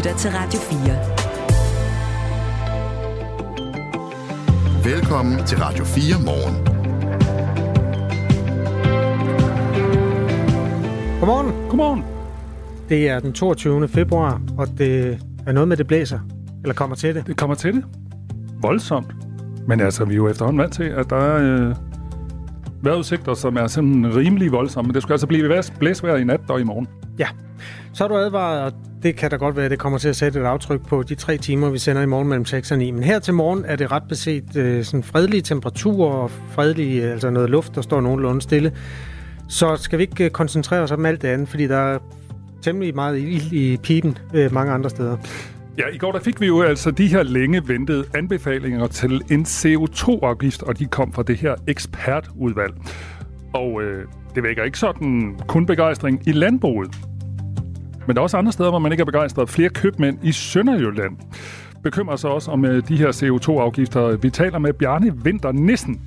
lytter til Radio 4. Velkommen til Radio 4 morgen. Godmorgen. Godmorgen. Det er den 22. februar, og det er noget med, det blæser. Eller kommer til det. Det kommer til det. Voldsomt. Men altså, vi er jo efterhånden vant til, at der er øh, vejrudsigter, som er sådan rimelig voldsomme. Men det skal altså blive blæsvejr i nat og i morgen. Ja. Så er du advaret, og det kan da godt være, at det kommer til at sætte et aftryk på de tre timer, vi sender i morgen mellem 6 og 9. Men her til morgen er det ret beset øh, sådan fredelige temperaturer og fredelige, øh, altså noget luft, der står nogenlunde stille. Så skal vi ikke øh, koncentrere os om alt det andet, fordi der er temmelig meget ild i pipen øh, mange andre steder. Ja, i går der fik vi jo altså de her længe ventede anbefalinger til en CO2-afgift, og de kom fra det her ekspertudvalg. Og øh, det vækker ikke sådan kun begejstring i landbruget. Men der er også andre steder, hvor man ikke er begejstret. Flere købmænd i Sønderjylland bekymrer sig også om øh, de her CO2-afgifter. Vi taler med Bjarne Vinter Nissen.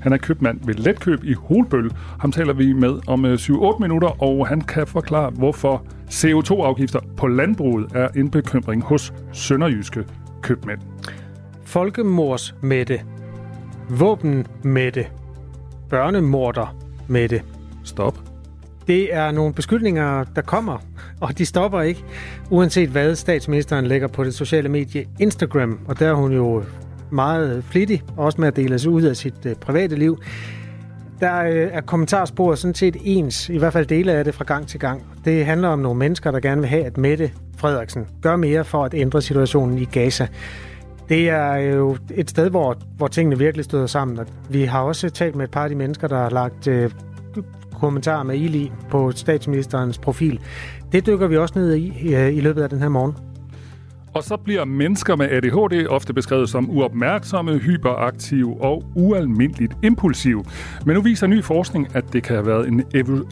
Han er købmand ved Letkøb i Holbøl. Ham taler vi med om 7-8 øh, minutter, og han kan forklare, hvorfor CO2-afgifter på landbruget er en bekymring hos sønderjyske købmænd. Folkemors Mette. Våben Mette. Børnemorder Mette. Stop. Det er nogle beskyldninger, der kommer, og de stopper ikke, uanset hvad statsministeren lægger på det sociale medie Instagram. Og der er hun jo meget flittig, også med at dele sig ud af sit øh, private liv. Der øh, er kommentarspor sådan set ens, i hvert fald dele af det fra gang til gang. Det handler om nogle mennesker, der gerne vil have, at Mette Frederiksen gør mere for at ændre situationen i Gaza. Det er jo et sted, hvor, hvor tingene virkelig støder sammen. Og vi har også talt med et par af de mennesker, der har lagt øh, kommentarer med ild i på statsministerens profil. Det dykker vi også ned i øh, i løbet af den her morgen. Og så bliver mennesker med ADHD ofte beskrevet som uopmærksomme, hyperaktive og ualmindeligt impulsive. Men nu viser ny forskning, at det kan have været en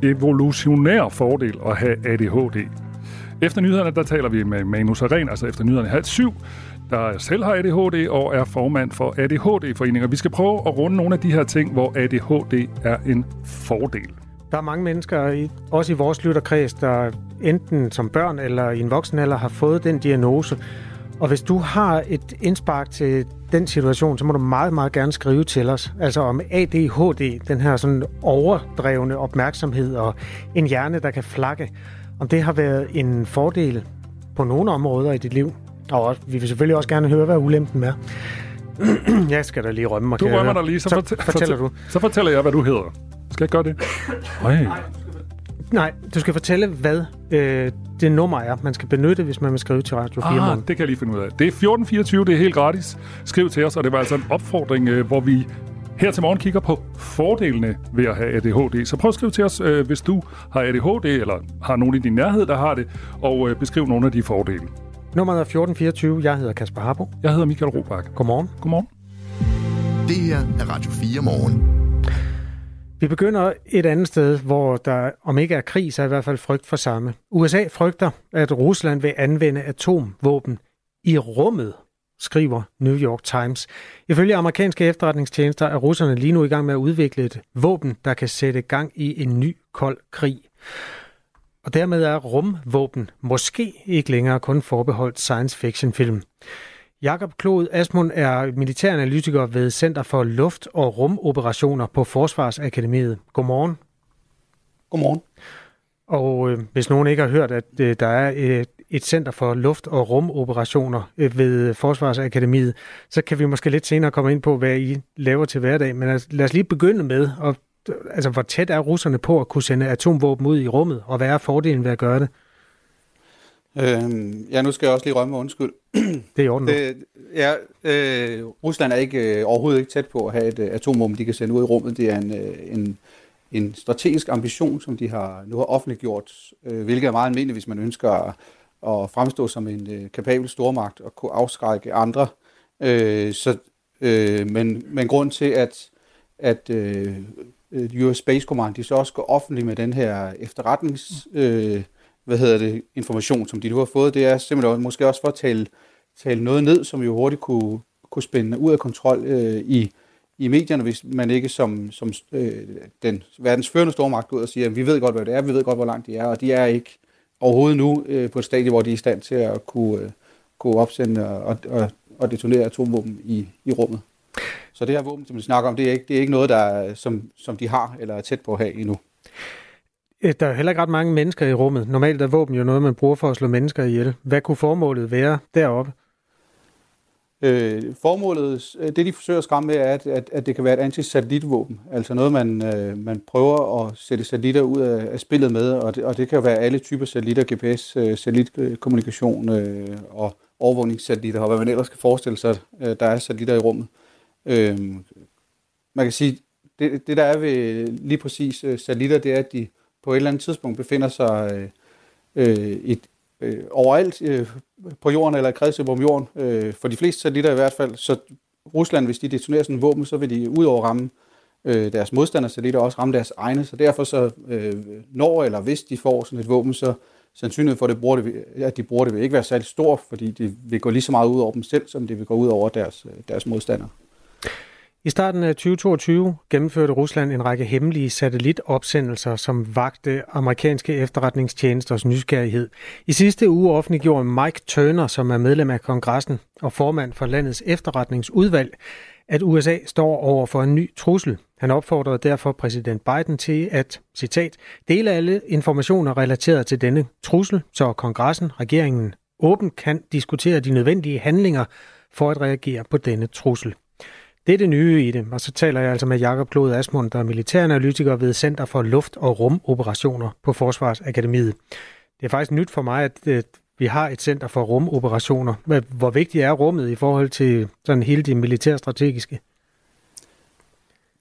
evolutionær fordel at have ADHD. Efter nyhederne, der taler vi med Manus Aren, altså efter nyhederne halv syv, der selv har ADHD og er formand for ADHD-foreninger. Vi skal prøve at runde nogle af de her ting, hvor ADHD er en fordel. Der er mange mennesker, også i vores lytterkreds, der enten som børn eller i en voksen alder har fået den diagnose. Og hvis du har et indspark til den situation, så må du meget, meget gerne skrive til os. Altså om ADHD, den her sådan overdrevne opmærksomhed og en hjerne, der kan flakke. Om det har været en fordel på nogle områder i dit liv. Og vi vil selvfølgelig også gerne høre, hvad ulempen er. jeg skal da lige rømme mig. Du rømmer dig lige, så, så fortæller, fortæller du. Så fortæller jeg, hvad du hedder. Skal jeg gøre det? Nej. Nej, du skal fortælle, hvad øh, det nummer er, man skal benytte, hvis man vil skrive til Radio 4 ah, det kan jeg lige finde ud af. Det er 1424, det er helt gratis. Skriv til os, og det var altså en opfordring, øh, hvor vi her til morgen kigger på fordelene ved at have ADHD. Så prøv at skrive til os, øh, hvis du har ADHD, eller har nogen i din nærhed, der har det, og øh, beskriv nogle af de fordele. Nummeret er 1424. Jeg hedder Kasper Harbo. Jeg hedder Michael Robach. Godmorgen. Godmorgen. Det her er Radio 4 morgen. Vi begynder et andet sted, hvor der om ikke er krig, så er i hvert fald frygt for samme. USA frygter, at Rusland vil anvende atomvåben i rummet, skriver New York Times. Ifølge amerikanske efterretningstjenester er russerne lige nu i gang med at udvikle et våben, der kan sætte gang i en ny kold krig. Og dermed er rumvåben måske ikke længere kun forbeholdt science fiction film. Jakob Klod Asmund er militæranalytiker ved Center for Luft- og Rumoperationer på Forsvarsakademiet. Godmorgen. Godmorgen. Og øh, hvis nogen ikke har hørt, at øh, der er et, et center for luft- og rumoperationer øh, ved Forsvarsakademiet, så kan vi måske lidt senere komme ind på, hvad I laver til hverdag. Men altså, lad os lige begynde med, at, altså, hvor tæt er russerne på at kunne sende atomvåben ud i rummet, og hvad er fordelen ved at gøre det? Øhm, ja, nu skal jeg også lige rømme undskyld. Det er i orden det, Ja, øh, Rusland er ikke øh, overhovedet ikke tæt på at have et øh, atomvåben, de kan sende ud i rummet. Det er en, øh, en, en strategisk ambition, som de har nu har offentliggjort, øh, hvilket er meget almindeligt, hvis man ønsker at, at fremstå som en øh, kapabel stormagt og kunne afskrække andre. Øh, så, øh, men, men grund til, at, at øh, US Space Command de så også går offentligt med den her efterretnings... Øh, hvad hedder det, information, som de nu har fået, det er simpelthen måske også for at tale, tale noget ned, som jo hurtigt kunne, kunne spænde ud af kontrol øh, i, i medierne, hvis man ikke som, som øh, den verdens førende stormagt ud og siger, at vi ved godt, hvad det er, vi ved godt, hvor langt de er, og de er ikke overhovedet nu øh, på et stadie, hvor de er i stand til at kunne, øh, kunne opsende og, og, og detonere atomvåben i, i rummet. Så det her våben, som vi snakker om, det er ikke, det er ikke noget, der, som, som de har eller er tæt på at have endnu. Øh, der er heller ikke ret mange mennesker i rummet. Normalt er våben jo noget, man bruger for at slå mennesker ihjel. Hvad kunne formålet være deroppe? Øh, formålet, øh, det de forsøger at skræmme med, er, at, at, at det kan være et antisatellitvåben. Altså noget, man, øh, man prøver at sætte satellitter ud af, af spillet med, og det, og det kan være alle typer satellitter, GPS, øh, satellitkommunikation øh, og overvågningssatellitter, og hvad man ellers kan forestille sig, øh, der er satellitter i rummet. Øh, man kan sige, det, det der er ved lige præcis øh, satellitter, det er, at de på et eller andet tidspunkt befinder sig øh, øh et, øh, overalt øh, på jorden eller kredsløb om jorden, øh, for de fleste satellitter i hvert fald. Så Rusland, hvis de detonerer sådan en våben, så vil de ud over ramme øh, deres modstandersatellitter også ramme deres egne, så derfor så øh, når eller hvis de får sådan et våben, så sandsynligheden for, at, det bruger det, at de bruger det, vil ikke være særlig stor, fordi det vil gå lige så meget ud over dem selv, som det vil gå ud over deres, øh, deres modstandere. I starten af 2022 gennemførte Rusland en række hemmelige satellitopsendelser, som vagte amerikanske efterretningstjenesters nysgerrighed. I sidste uge offentliggjorde Mike Turner, som er medlem af kongressen og formand for landets efterretningsudvalg, at USA står over for en ny trussel. Han opfordrede derfor præsident Biden til at, citat, dele alle informationer relateret til denne trussel, så kongressen, regeringen, åbent kan diskutere de nødvendige handlinger for at reagere på denne trussel. Det er det nye i det, og så taler jeg altså med Jakob Klod Asmund, der er militæranalytiker ved Center for Luft- og Rumoperationer på Forsvarsakademiet. Det er faktisk nyt for mig, at øh, vi har et center for rumoperationer. Hvor vigtigt er rummet i forhold til sådan hele det militærstrategiske?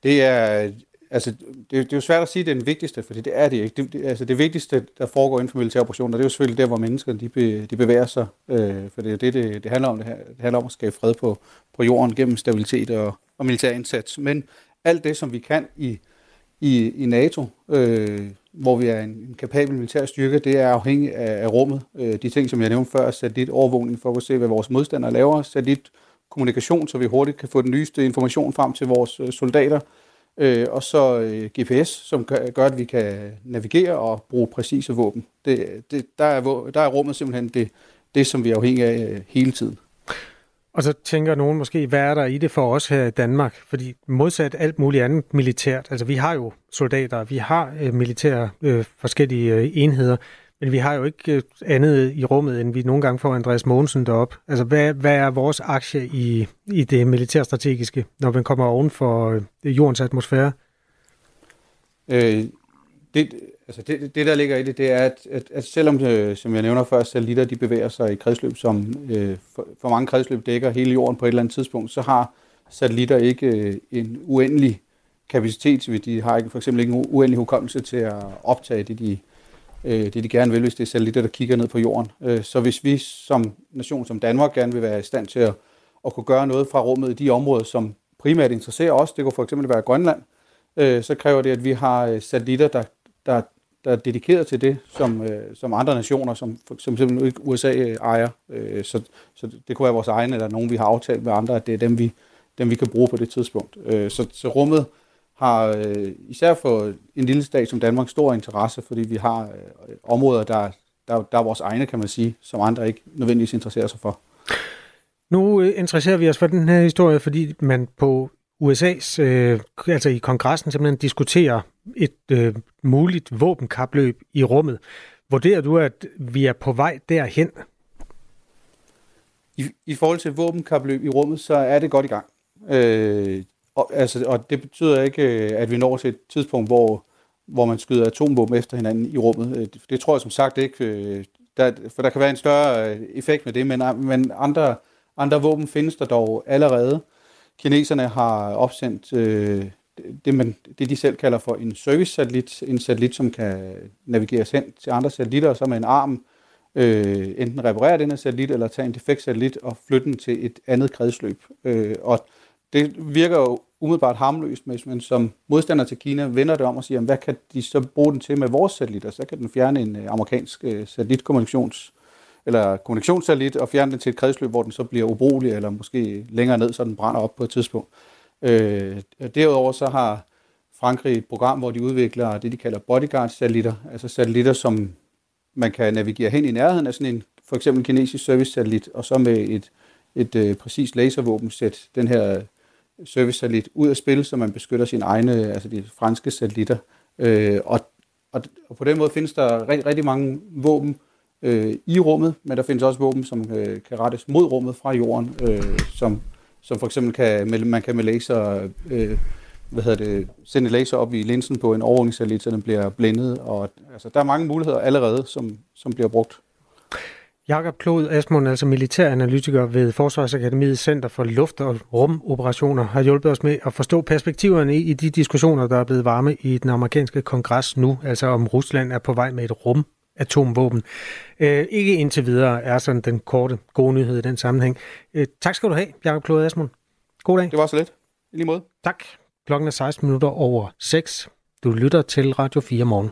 Det er, altså, det, det er jo svært at sige, at det er den vigtigste, for det er det ikke. Det, det, altså, det vigtigste, der foregår inden for militære operationer, det er jo selvfølgelig der, hvor mennesker de, be, de bevæger sig. Øh, for det er det, det, det handler om. Det, her. det handler om at skabe fred på, på jorden gennem stabilitet og, og militær indsats. Men alt det, som vi kan i, i, i NATO, øh, hvor vi er en, en kapabel militær styrke, det er afhængigt af, af rummet. Øh, de ting, som jeg nævnte før, satellit overvågning for at se, hvad vores modstandere laver, satellit kommunikation, så vi hurtigt kan få den nyeste information frem til vores øh, soldater, øh, og så øh, GPS, som gør, gør, at vi kan navigere og bruge præcise våben. Det, det, der, er, der er rummet simpelthen det, det, som vi er afhængige af øh, hele tiden. Og så tænker nogen måske, hvad er der i det for os her i Danmark? Fordi modsat alt muligt andet militært, altså vi har jo soldater, vi har øh, militære øh, forskellige øh, enheder, men vi har jo ikke øh, andet i rummet, end vi nogle gange får Andreas Mogensen derop. Altså hvad, hvad er vores aktie i, i det militærstrategiske, når vi kommer oven for øh, jordens atmosfære? Øh, det, Altså det, det, der ligger i det, det er, at, at, at selvom, øh, som jeg nævner før, satellitter de bevæger sig i kredsløb, som øh, for, for mange kredsløb dækker hele jorden på et eller andet tidspunkt, så har satellitter ikke øh, en uendelig kapacitet. De har ikke, for eksempel ikke en uendelig hukommelse til at optage det, de, øh, det, de gerne vil, hvis det er satellitter, der kigger ned på jorden. Øh, så hvis vi som nation, som Danmark, gerne vil være i stand til at, at kunne gøre noget fra rummet i de områder, som primært interesserer os, det kunne for eksempel være Grønland, øh, så kræver det, at vi har øh, satellitter, der, der der er dedikeret til det, som, øh, som andre nationer, som for eksempel ikke USA øh, ejer. Øh, så, så det kunne være vores egne, eller nogen, vi har aftalt med andre, at det er dem, vi, dem, vi kan bruge på det tidspunkt. Øh, så, så rummet har øh, især for en lille stat som Danmark stor interesse, fordi vi har øh, områder, der, der, der er vores egne, kan man sige, som andre ikke nødvendigvis interesserer sig for. Nu øh, interesserer vi os for den her historie, fordi man på USA's, øh, altså i kongressen simpelthen diskuterer et øh, muligt våbenkapløb i rummet. Vurderer du, at vi er på vej derhen? I, i forhold til våbenkapløb i rummet, så er det godt i gang. Øh, og, altså, og det betyder ikke, øh, at vi når til et tidspunkt, hvor, hvor man skyder atombomber efter hinanden i rummet. Øh, det, det tror jeg som sagt ikke, øh, der, for der kan være en større effekt med det, men, men andre, andre våben findes der dog allerede. Kineserne har opsendt øh, det, man, det, de selv kalder for en service-satellit, en satellit, som kan navigeres hen til andre satellitter, og så med en arm øh, enten reparere den her satellit, eller tage en defekt satellit og flytte den til et andet kredsløb. Øh, og det virker jo umiddelbart harmløst, hvis man som modstander til Kina vender det om og siger, hvad kan de så bruge den til med vores satellitter? Så kan den fjerne en øh, amerikansk øh, satellitkommunikations eller kommunikationssatellit og fjerne den til et kredsløb, hvor den så bliver ubrugelig, eller måske længere ned, så den brænder op på et tidspunkt. Øh, derudover så har Frankrig et program, hvor de udvikler det, de kalder bodyguard-satellitter, altså satellitter, som man kan navigere hen i nærheden af sådan en for eksempel kinesisk service-satellit, og så med et, et øh, præcist laservåbensæt, den her servicesatellit ud af spil, så man beskytter sine egne, altså de franske satellitter. Øh, og, og, og på den måde findes der rigtig, rigtig mange våben øh, i rummet, men der findes også våben, som øh, kan rettes mod rummet fra jorden, øh, som, som for eksempel kan, man kan med laser øh, hvad hedder det, sende laser op i linsen på en overvågningssatellit, så den bliver blændet. Og, altså, der er mange muligheder allerede, som, som bliver brugt. Jakob Klod Asmund, altså militæranalytiker ved Forsvarsakademiet Center for Luft- og Rumoperationer, har hjulpet os med at forstå perspektiverne i de diskussioner, der er blevet varme i den amerikanske kongres nu, altså om Rusland er på vej med et rum atomvåben. Øh, ikke indtil videre er sådan den korte gode nyhed i den sammenhæng. Øh, tak skal du have, Jakob Klod Asmund. God dag. Det var så lidt. I lige måde. Tak. Klokken er 16 minutter over 6. Du lytter til Radio 4 morgen.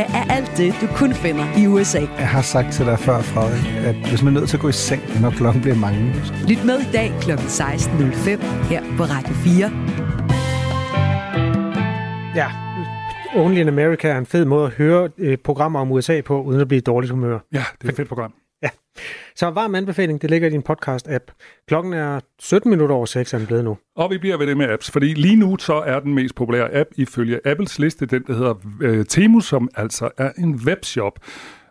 er alt det, du kun finder i USA. Jeg har sagt til dig før, Frederik, at hvis man er nødt til at gå i seng, når klokken bliver mange. Lyt med i dag kl. 16.05 her på Radio 4. Ja, Only in America er en fed måde at høre øh, programmer om USA på, uden at blive i dårligt humør. Ja, det er et fedt program. Ja. Så varm anbefaling, det ligger i din podcast-app. Klokken er 17 minutter over 6, er den blevet nu. Og vi bliver ved det med apps, fordi lige nu så er den mest populære app ifølge Apples liste, den der hedder øh, Temu, som altså er en webshop.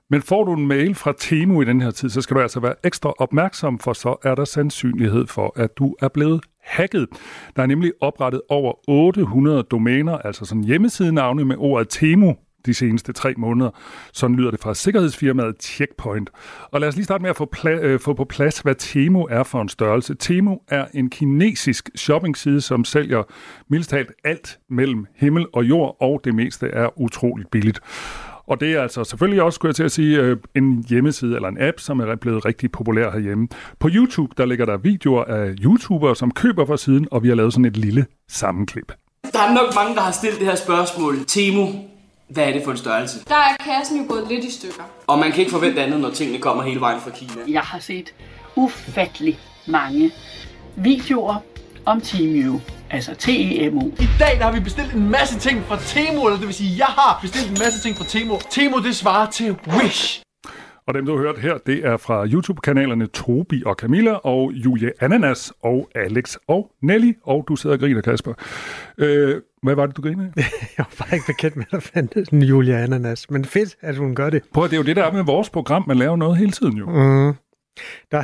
Men får du en mail fra Temu i den her tid, så skal du altså være ekstra opmærksom, for så er der sandsynlighed for, at du er blevet hacket. Der er nemlig oprettet over 800 domæner, altså sådan hjemmesidenavne med ordet Temu de seneste tre måneder. Sådan lyder det fra sikkerhedsfirmaet Checkpoint. Og lad os lige starte med at få, pla- øh, få på plads, hvad Temu er for en størrelse. Temu er en kinesisk shoppingside, som sælger mildest talt alt mellem himmel og jord, og det meste er utroligt billigt. Og det er altså selvfølgelig også, skulle jeg til at sige, øh, en hjemmeside eller en app, som er blevet rigtig populær herhjemme. På YouTube, der ligger der videoer af YouTubere, som køber fra siden, og vi har lavet sådan et lille sammenklip. Der er nok mange, der har stillet det her spørgsmål. Temu, hvad er det for en størrelse? Der er kassen jo gået lidt i stykker. Og man kan ikke forvente andet, når tingene kommer hele vejen fra Kina. Jeg har set ufattelig mange videoer om Temu. Altså T-E-M-U. I dag der har vi bestilt en masse ting fra Temu, eller det vil sige, jeg har bestilt en masse ting fra Temu. Temu, det svarer til Wish. Og dem, du har hørt her, det er fra YouTube-kanalerne Tobi og Camilla, og Julie Ananas, og Alex og Nelly, og du sidder og griner, Kasper. Øh, hvad var det, du grinede? Jeg var bare ikke bekendt med, at der fandtes en Julia Ananas, men fedt, at hun gør det. Prøv at det er jo det, der er med vores program. Man laver noget hele tiden jo. Mm. Der er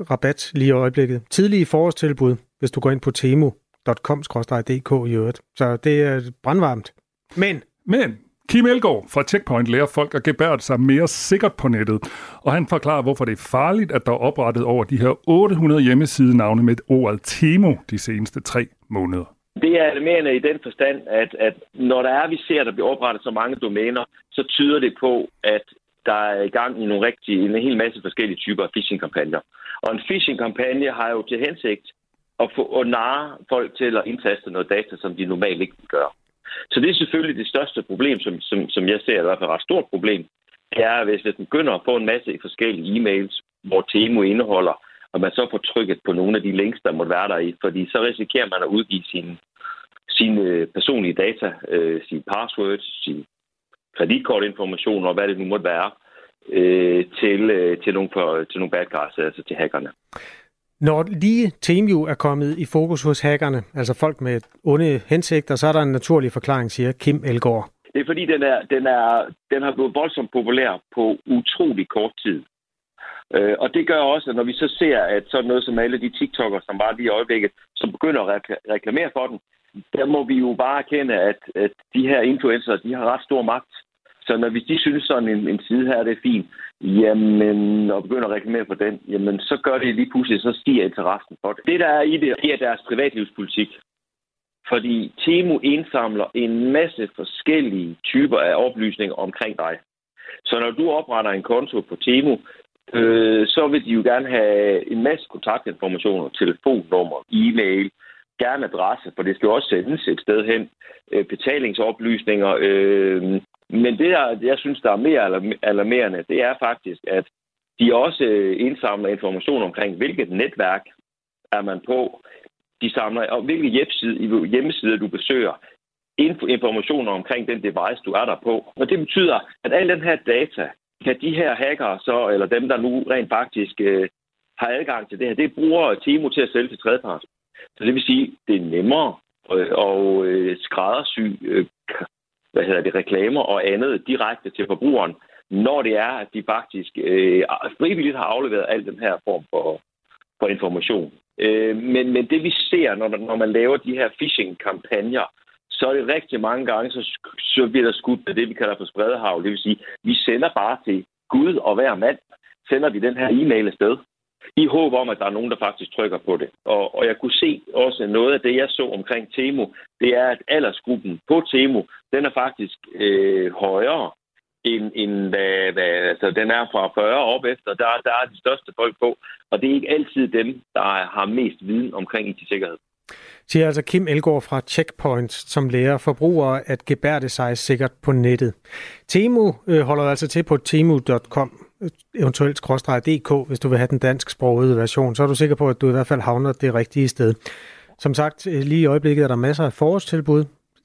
90% rabat lige i øjeblikket. Tidlige forårstilbud, hvis du går ind på temo.com-dk i øvrigt. Så det er brandvarmt. Men Men Kim Elgaard fra Checkpoint lærer folk at gebære sig mere sikkert på nettet, og han forklarer, hvorfor det er farligt, at der er oprettet over de her 800 hjemmesidenavne med ordet Temo de seneste tre måneder. Det er alarmerende i den forstand, at, at når der er, vi ser, at der bliver oprettet så mange domæner, så tyder det på, at der er i gang i nogle rigtige, en hel masse forskellige typer af phishing-kampagner. Og en phishing-kampagne har jo til hensigt at få at narre folk til at indtaste noget data, som de normalt ikke vil gøre. Så det er selvfølgelig det største problem, som, som, som jeg ser, i hvert fald et ret stort problem, det er, hvis man begynder at få en masse forskellige e-mails, hvor Temo indeholder, og man så får trykket på nogle af de links, der måtte være der i, fordi så risikerer man at udgive sine, sine personlige data, øh, sine passwords, sine kreditkortinformationer og hvad det nu måtte være, øh, til, øh, til, nogle, for, til nogle bad guys, altså til hackerne. Når lige TeamView er kommet i fokus hos hackerne, altså folk med onde hensigter, så er der en naturlig forklaring, siger Kim Elgård. Det er fordi, den, er, den, er, den har blevet voldsomt populær på utrolig kort tid. Øh, og det gør også, at når vi så ser, at sådan noget som alle de TikTokere, som var lige i øjeblikket, som begynder at reklamere for den, der må vi jo bare erkende, at, at de her influencer, de har ret stor magt. Så når hvis de synes sådan en, en side her, det er fint, jamen, og begynder at reklamere for den, jamen, så gør det lige pludselig, så stiger interessen for det. Det, der er i det, det er deres privatlivspolitik. Fordi Temu indsamler en masse forskellige typer af oplysninger omkring dig. Så når du opretter en konto på Temu, øh, så vil de jo gerne have en masse kontaktinformationer, telefonnummer, e-mail, gerne adresse, for det skal jo også sendes et sted hen, øh, betalingsoplysninger. Øh, men det, jeg, jeg synes, der er mere alarmerende, det er faktisk, at de også indsamler information omkring, hvilket netværk er man på. De samler, og hvilke hjemmesider, hjemmesider du besøger. Informationer omkring den device, du er der på. Og det betyder, at al den her data, kan de her hacker så, eller dem, der nu rent faktisk øh, har adgang til det her, det bruger Timo til at sælge til tredjepart. Så det vil sige, det er nemmere øh, at øh, skræddersy øh, hvad hedder det, reklamer og andet direkte til forbrugeren, når det er, at de faktisk øh, frivilligt har afleveret al den her form for, for information. Øh, men, men det vi ser, når, når man laver de her phishing-kampagner, så er det rigtig mange gange, så, så bliver der skudt af det, vi kalder for spredehav. Det vil sige, vi sender bare til Gud og hver mand, sender vi den her e-mail afsted, i håb om, at der er nogen, der faktisk trykker på det. Og, og jeg kunne se også noget af det, jeg så omkring Temo, det er, at aldersgruppen på Temo, den er faktisk øh, højere end, end hvad, hvad, altså, den er fra 40 op efter. Der, der er de største folk på, og det er ikke altid dem, der har mest viden omkring IT-sikkerhed. Siger altså Kim Elgård fra Checkpoint, som lærer forbrugere at gebærde sig sikkert på nettet. Temu øh, holder altså til på temu.com, øh, eventuelt DK, hvis du vil have den dansksprogede version. Så er du sikker på, at du i hvert fald havner det rigtige sted. Som sagt, øh, lige i øjeblikket er der masser af forårstilbud.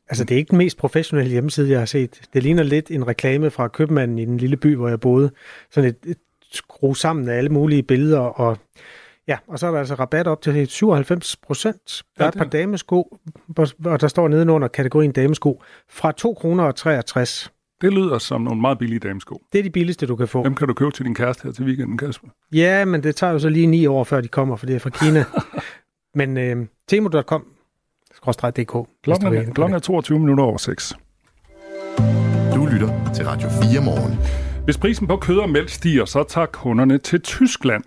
Altså, det er ikke den mest professionelle hjemmeside, jeg har set. Det ligner lidt en reklame fra købmanden i den lille by, hvor jeg boede. Sådan et, et skru sammen af alle mulige billeder og Ja, og så er der altså rabat op til 97 procent. Der er et par damesko, og der står nedenunder kategorien damesko, fra 2 kroner og 63. Det lyder som nogle meget billige damesko. Det er de billigste, du kan få. Dem kan du købe til din kæreste her til weekenden, Kasper. Ja, men det tager jo så lige ni år, før de kommer, for det er fra Kina. men øh, temo.com, dk. Klokken er, klokken er 22 minutter over 6. Du lytter til Radio 4 morgen. Hvis prisen på kød og mælk stiger, så tager kunderne til Tyskland.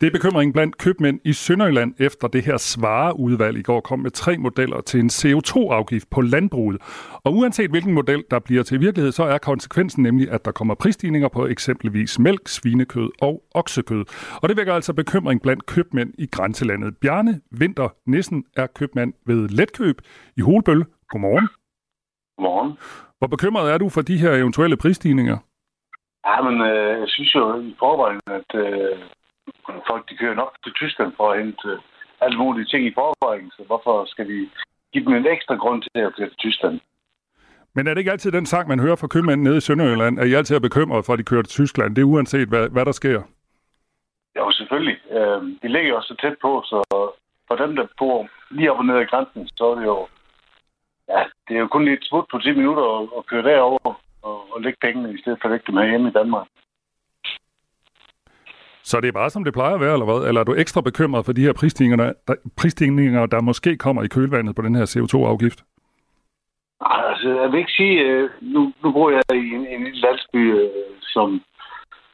Det er bekymringen blandt købmænd i Sønderjylland efter det her svareudvalg i går kom med tre modeller til en CO2-afgift på landbruget. Og uanset hvilken model der bliver til virkelighed, så er konsekvensen nemlig, at der kommer prisstigninger på eksempelvis mælk, svinekød og oksekød. Og det vækker altså bekymring blandt købmænd i grænselandet. Bjarne Vinter Nissen er købmand ved Letkøb i Holbøl. Godmorgen. Godmorgen. Hvor bekymret er du for de her eventuelle prisstigninger? Ja, men øh, jeg synes jo i forvejen, at øh, folk de kører nok til Tyskland for at hente øh, alle mulige ting i forvejen. Så hvorfor skal vi give dem en ekstra grund til at køre til Tyskland? Men er det ikke altid den sang, man hører fra købmænd nede i Sønderjylland, at I altid er bekymret for, at de kører til Tyskland? Det er uanset, hvad, hvad der sker. Jo, selvfølgelig. Øh, de ligger jo så tæt på, så for dem, der bor lige op og ned ad grænsen, så er det jo, ja, det er jo kun lige et smut på 10 minutter at, at køre derover og, og lægge pengene, i stedet for at lægge dem herhjemme i Danmark. Så det er bare som det plejer at være, eller hvad? Eller er du ekstra bekymret for de her prisstigninger, der, prisstigninger, der måske kommer i kølvandet på den her CO2-afgift? Nej, altså, jeg vil ikke sige, øh, nu, nu bor jeg i en, en lille landsby, øh, som,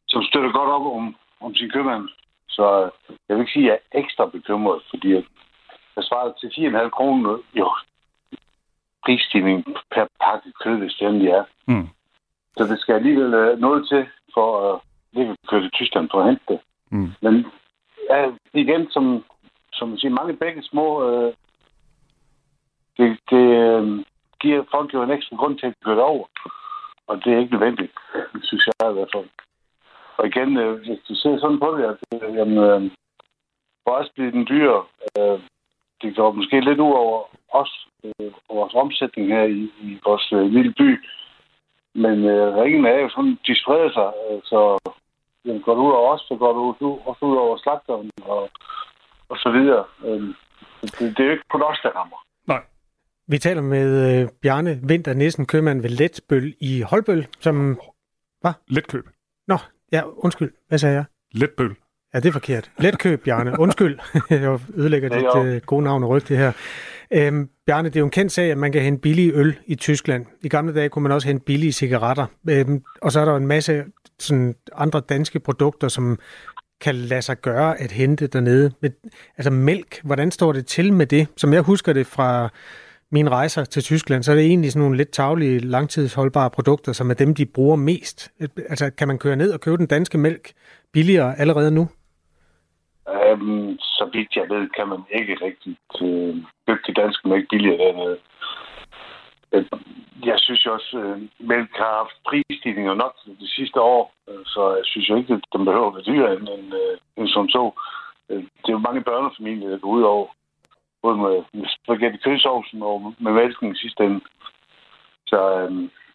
som støtter godt op om, om sin købmand. Så øh, jeg vil ikke sige, at jeg er ekstra bekymret, fordi jeg svarer til 4,5 kroner. Jo, prisstigning per pakke kød, hvis det endelig er. Mm. Så det skal alligevel uh, noget til for at lige køre til Tyskland for at hente det. Mm. Men ja, igen, som, som man siger, mange begge små, uh, det, det uh, giver folk jo en ekstra grund til at køre over. Og det er ikke nødvendigt, synes jeg i hvert fald. Og igen, uh, hvis du ser sådan på det, at jamen, uh, for os bliver den dyre. Uh, det går måske lidt ud over os øh, og vores omsætning her i, i vores øh, lille by. Men øh, ringen er jo sådan, de spreder sig, øh, så det går ud over os, så går det ud, også ud over slagteren og, og så videre. Øh, det, det er jo ikke på os, der rammer. Nej. Vi taler med øh, Bjarne Vinter Nissen, købmand ved Letbøl i Holbøl, som... Hvad? Letkøb. Nå, ja, undskyld. Hvad sagde jeg? Letbøl. Ja, det er forkert. Letkøb, Bjarne. Undskyld, jeg ødelægger dit øh, gode navn og rygte her. Øhm, Bjarne, det er jo en kendt sag, at man kan hente billig øl i Tyskland. I gamle dage kunne man også hente billige cigaretter. Øhm, og så er der en masse sådan, andre danske produkter, som kan lade sig gøre at hente dernede. Men, altså mælk, hvordan står det til med det? Som jeg husker det fra mine rejser til Tyskland, så er det egentlig sådan nogle lidt taglige, langtidsholdbare produkter, som er dem, de bruger mest. Altså, kan man køre ned og købe den danske mælk billigere allerede nu? Øhm, så vidt jeg ved, kan man ikke rigtig øh, købe de danske mælk billigere dernede. Øh, jeg synes jo også, at uh, mælk har haft prisstigninger nok de sidste år, uh, så jeg synes jo ikke, at den behøver at være dyrere end, end, øh, end som så. Øh, det er jo mange børnefamilier, der går ud over både med, med spaghetti kødsovsen og med mælken i sidste ende. Så, øh,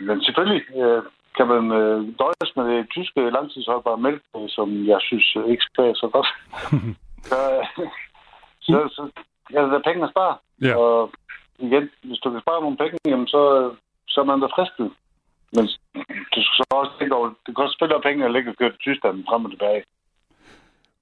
men selvfølgelig øh, kan man øh, døjes med det tyske langtidsholdbare mælk, øh, som jeg synes øh, ikke smager så godt. så, øh, så, så ja, der er penge at spare. Ja. Og igen, hvis du kan spare nogle penge, jamen, så, så er man da fristet. Men du skal så også tænke over, det koster selvfølgelig penge at lægge og køre til Tyskland frem og tilbage.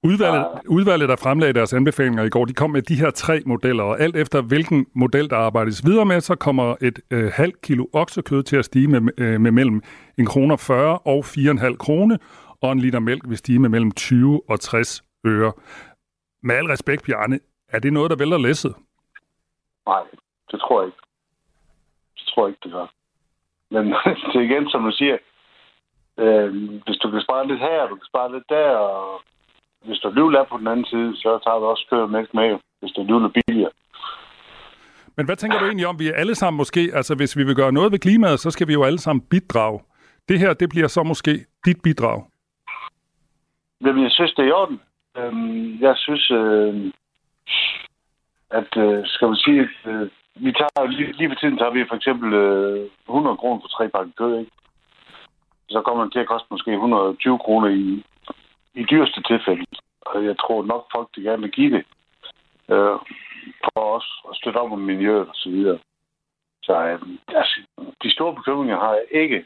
Udvalget, udvalget, der fremlagde deres anbefalinger i går, de kom med de her tre modeller, og alt efter hvilken model, der arbejdes videre med, så kommer et øh, halvt kilo oksekød til at stige med, øh, med mellem en kroner 40 og 4,5 krone, og en liter mælk vil stige med mellem 20 og 60 øre. Med al respekt, Bjarne, er det noget, der vælter læsset? Nej, det tror jeg ikke. Det tror jeg ikke, det gør. Men det er igen, som du siger, øh, hvis du kan spare lidt her, du kan spare lidt der, og hvis der alligevel er på den anden side, så tager vi også og mælk med, hvis der alligevel er billigere. Men hvad tænker du egentlig om, vi er alle sammen måske, altså hvis vi vil gøre noget ved klimaet, så skal vi jo alle sammen bidrage. Det her, det bliver så måske dit bidrag. Jamen, jeg synes, det er i orden. Øhm, jeg synes, øh, at, øh, skal man sige, at, øh, vi tager, lige, lige for tiden tager vi for eksempel øh, 100 kroner for tre pakker kød, ikke? Så kommer det til at koste måske 120 kroner i, i dyreste tilfælde. Og jeg tror nok, folk de gerne vil give det. Øh, for os at støtte op om miljøet og så videre. Så øh, altså, de store bekymringer har jeg ikke.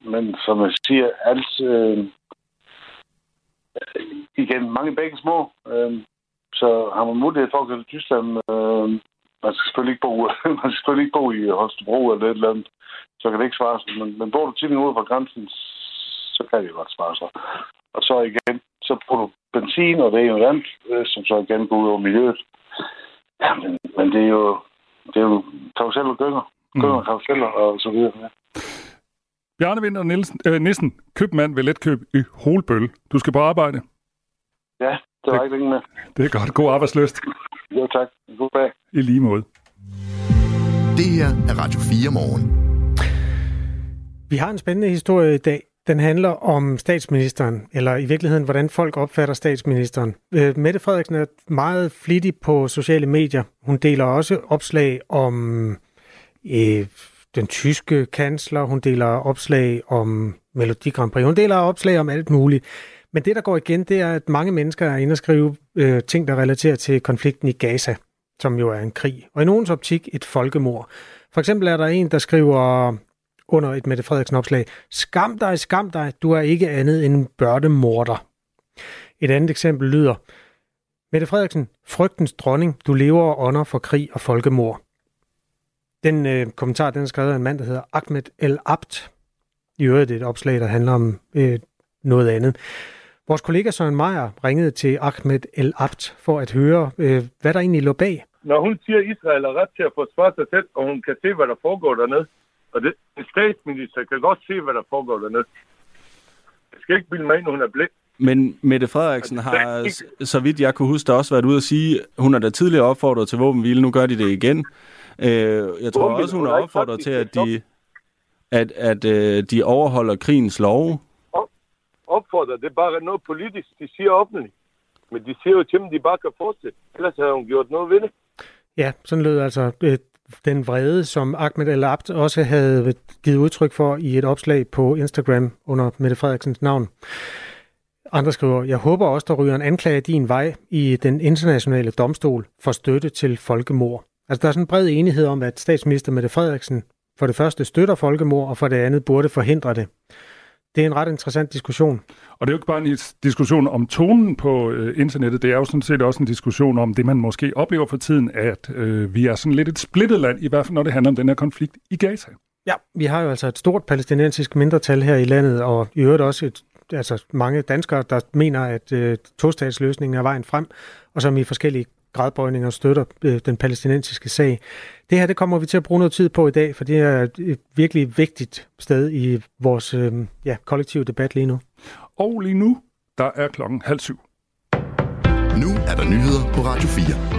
Men som jeg siger, alt... Øh, igen, mange begge små. Øh, så har man mulighed for at gå til Tyskland. Øh, man skal selvfølgelig ikke bo, man skal selvfølgelig ikke bo i Holstebro eller et eller andet. Så kan det ikke svare sig. Men, men bor du 10 minutter fra grænsen, så kan det godt svare sig. Og så igen, så bruger du benzin og det er jo andet, øh, som så igen går ud over miljøet. Ja, men, men det er jo, det er jo karuseller og gynger. Gynger, mm. karuseller og så videre. Ja. Bjarne Winter Nielsen, øh, Nissen, købmand ved letkøb i Holbøl. Du skal på arbejde. Ja, det var ikke længe med. Det er godt. God arbejdsløst. Jo, tak. God dag. I lige måde. Det her er Radio 4 morgen. Vi har en spændende historie i dag. Den handler om statsministeren, eller i virkeligheden, hvordan folk opfatter statsministeren. Øh, Mette Frederiksen er meget flittig på sociale medier. Hun deler også opslag om øh, den tyske kansler. Hun deler opslag om Melodi Grand Prix. Hun deler opslag om alt muligt. Men det, der går igen, det er, at mange mennesker er inde og skrive øh, ting, der relaterer til konflikten i Gaza, som jo er en krig. Og i nogens optik et folkemord. For eksempel er der en, der skriver under et Mette Frederiksen opslag, skam dig, skam dig, du er ikke andet end en børnemorder. Et andet eksempel lyder, Mette Frederiksen, frygtens dronning, du lever og ånder for krig og folkemord. Den øh, kommentar, den er skrevet af en mand, der hedder Ahmed El Abt. I øvrigt et opslag, der handler om øh, noget andet. Vores kollega Søren Meier ringede til Ahmed El Abt for at høre, øh, hvad der egentlig lå bag. Når hun siger, at Israel er ret til at forsvare sig selv, og hun kan se, hvad der foregår dernede, og det, en statsminister kan godt se, hvad der foregår dernede. Jeg skal ikke bilde mig ind, hun er blind. Men Mette Frederiksen har, så vidt jeg kunne huske, også været ude at sige, hun har da tidligere opfordret til våbenhvile, nu gør de det igen. Øh, jeg tror også, hun hun har ikke opfordret sagt, til, de at skal de, at, at øh, de overholder krigens love. Opfordrer, det er bare noget politisk, de siger offentligt. Men de siger jo til dem, de bare kan fortsætte. Ellers havde hun gjort noget ved det. Ja, sådan lød altså øh, den vrede, som Ahmed El Abd også havde givet udtryk for i et opslag på Instagram under Mette Frederiksens navn. Andre skriver, jeg håber også, der ryger en anklage din vej i den internationale domstol for støtte til folkemord. Altså der er sådan en bred enighed om, at statsminister Mette Frederiksen for det første støtter folkemord, og for det andet burde forhindre det. Det er en ret interessant diskussion. Og det er jo ikke bare en diskussion om tonen på øh, internettet, det er jo sådan set også en diskussion om det, man måske oplever for tiden, at øh, vi er sådan lidt et splittet land, i hvert fald når det handler om den her konflikt i Gaza. Ja, vi har jo altså et stort palæstinensisk mindretal her i landet, og i øvrigt også et, altså mange danskere, der mener, at øh, tostatsløsningen er vejen frem, og som i forskellige gradbøjninger støtter øh, den palæstinensiske sag. Det her det kommer vi til at bruge noget tid på i dag, for det er et virkelig vigtigt sted i vores øh, ja, kollektive debat lige nu. Og lige nu, der er klokken halv syv. Nu er der nyheder på Radio 4.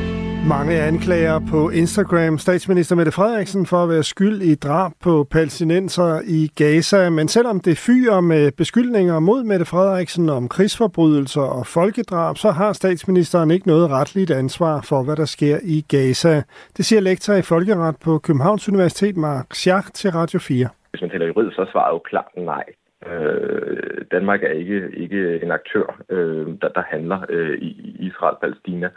Mange anklager på Instagram statsminister Mette Frederiksen for at være skyld i drab på palæstinenser i Gaza. Men selvom det fyrer med beskyldninger mod Mette Frederiksen om krigsforbrydelser og folkedrab, så har statsministeren ikke noget retligt ansvar for, hvad der sker i Gaza. Det siger lektor i folkeret på Københavns Universitet, Mark Schacht, til Radio 4. Hvis man taler juridisk, så svarer jo klart nej. Øh, Danmark er ikke, ikke en aktør, øh, der, der handler øh, i Israel-Palæstina.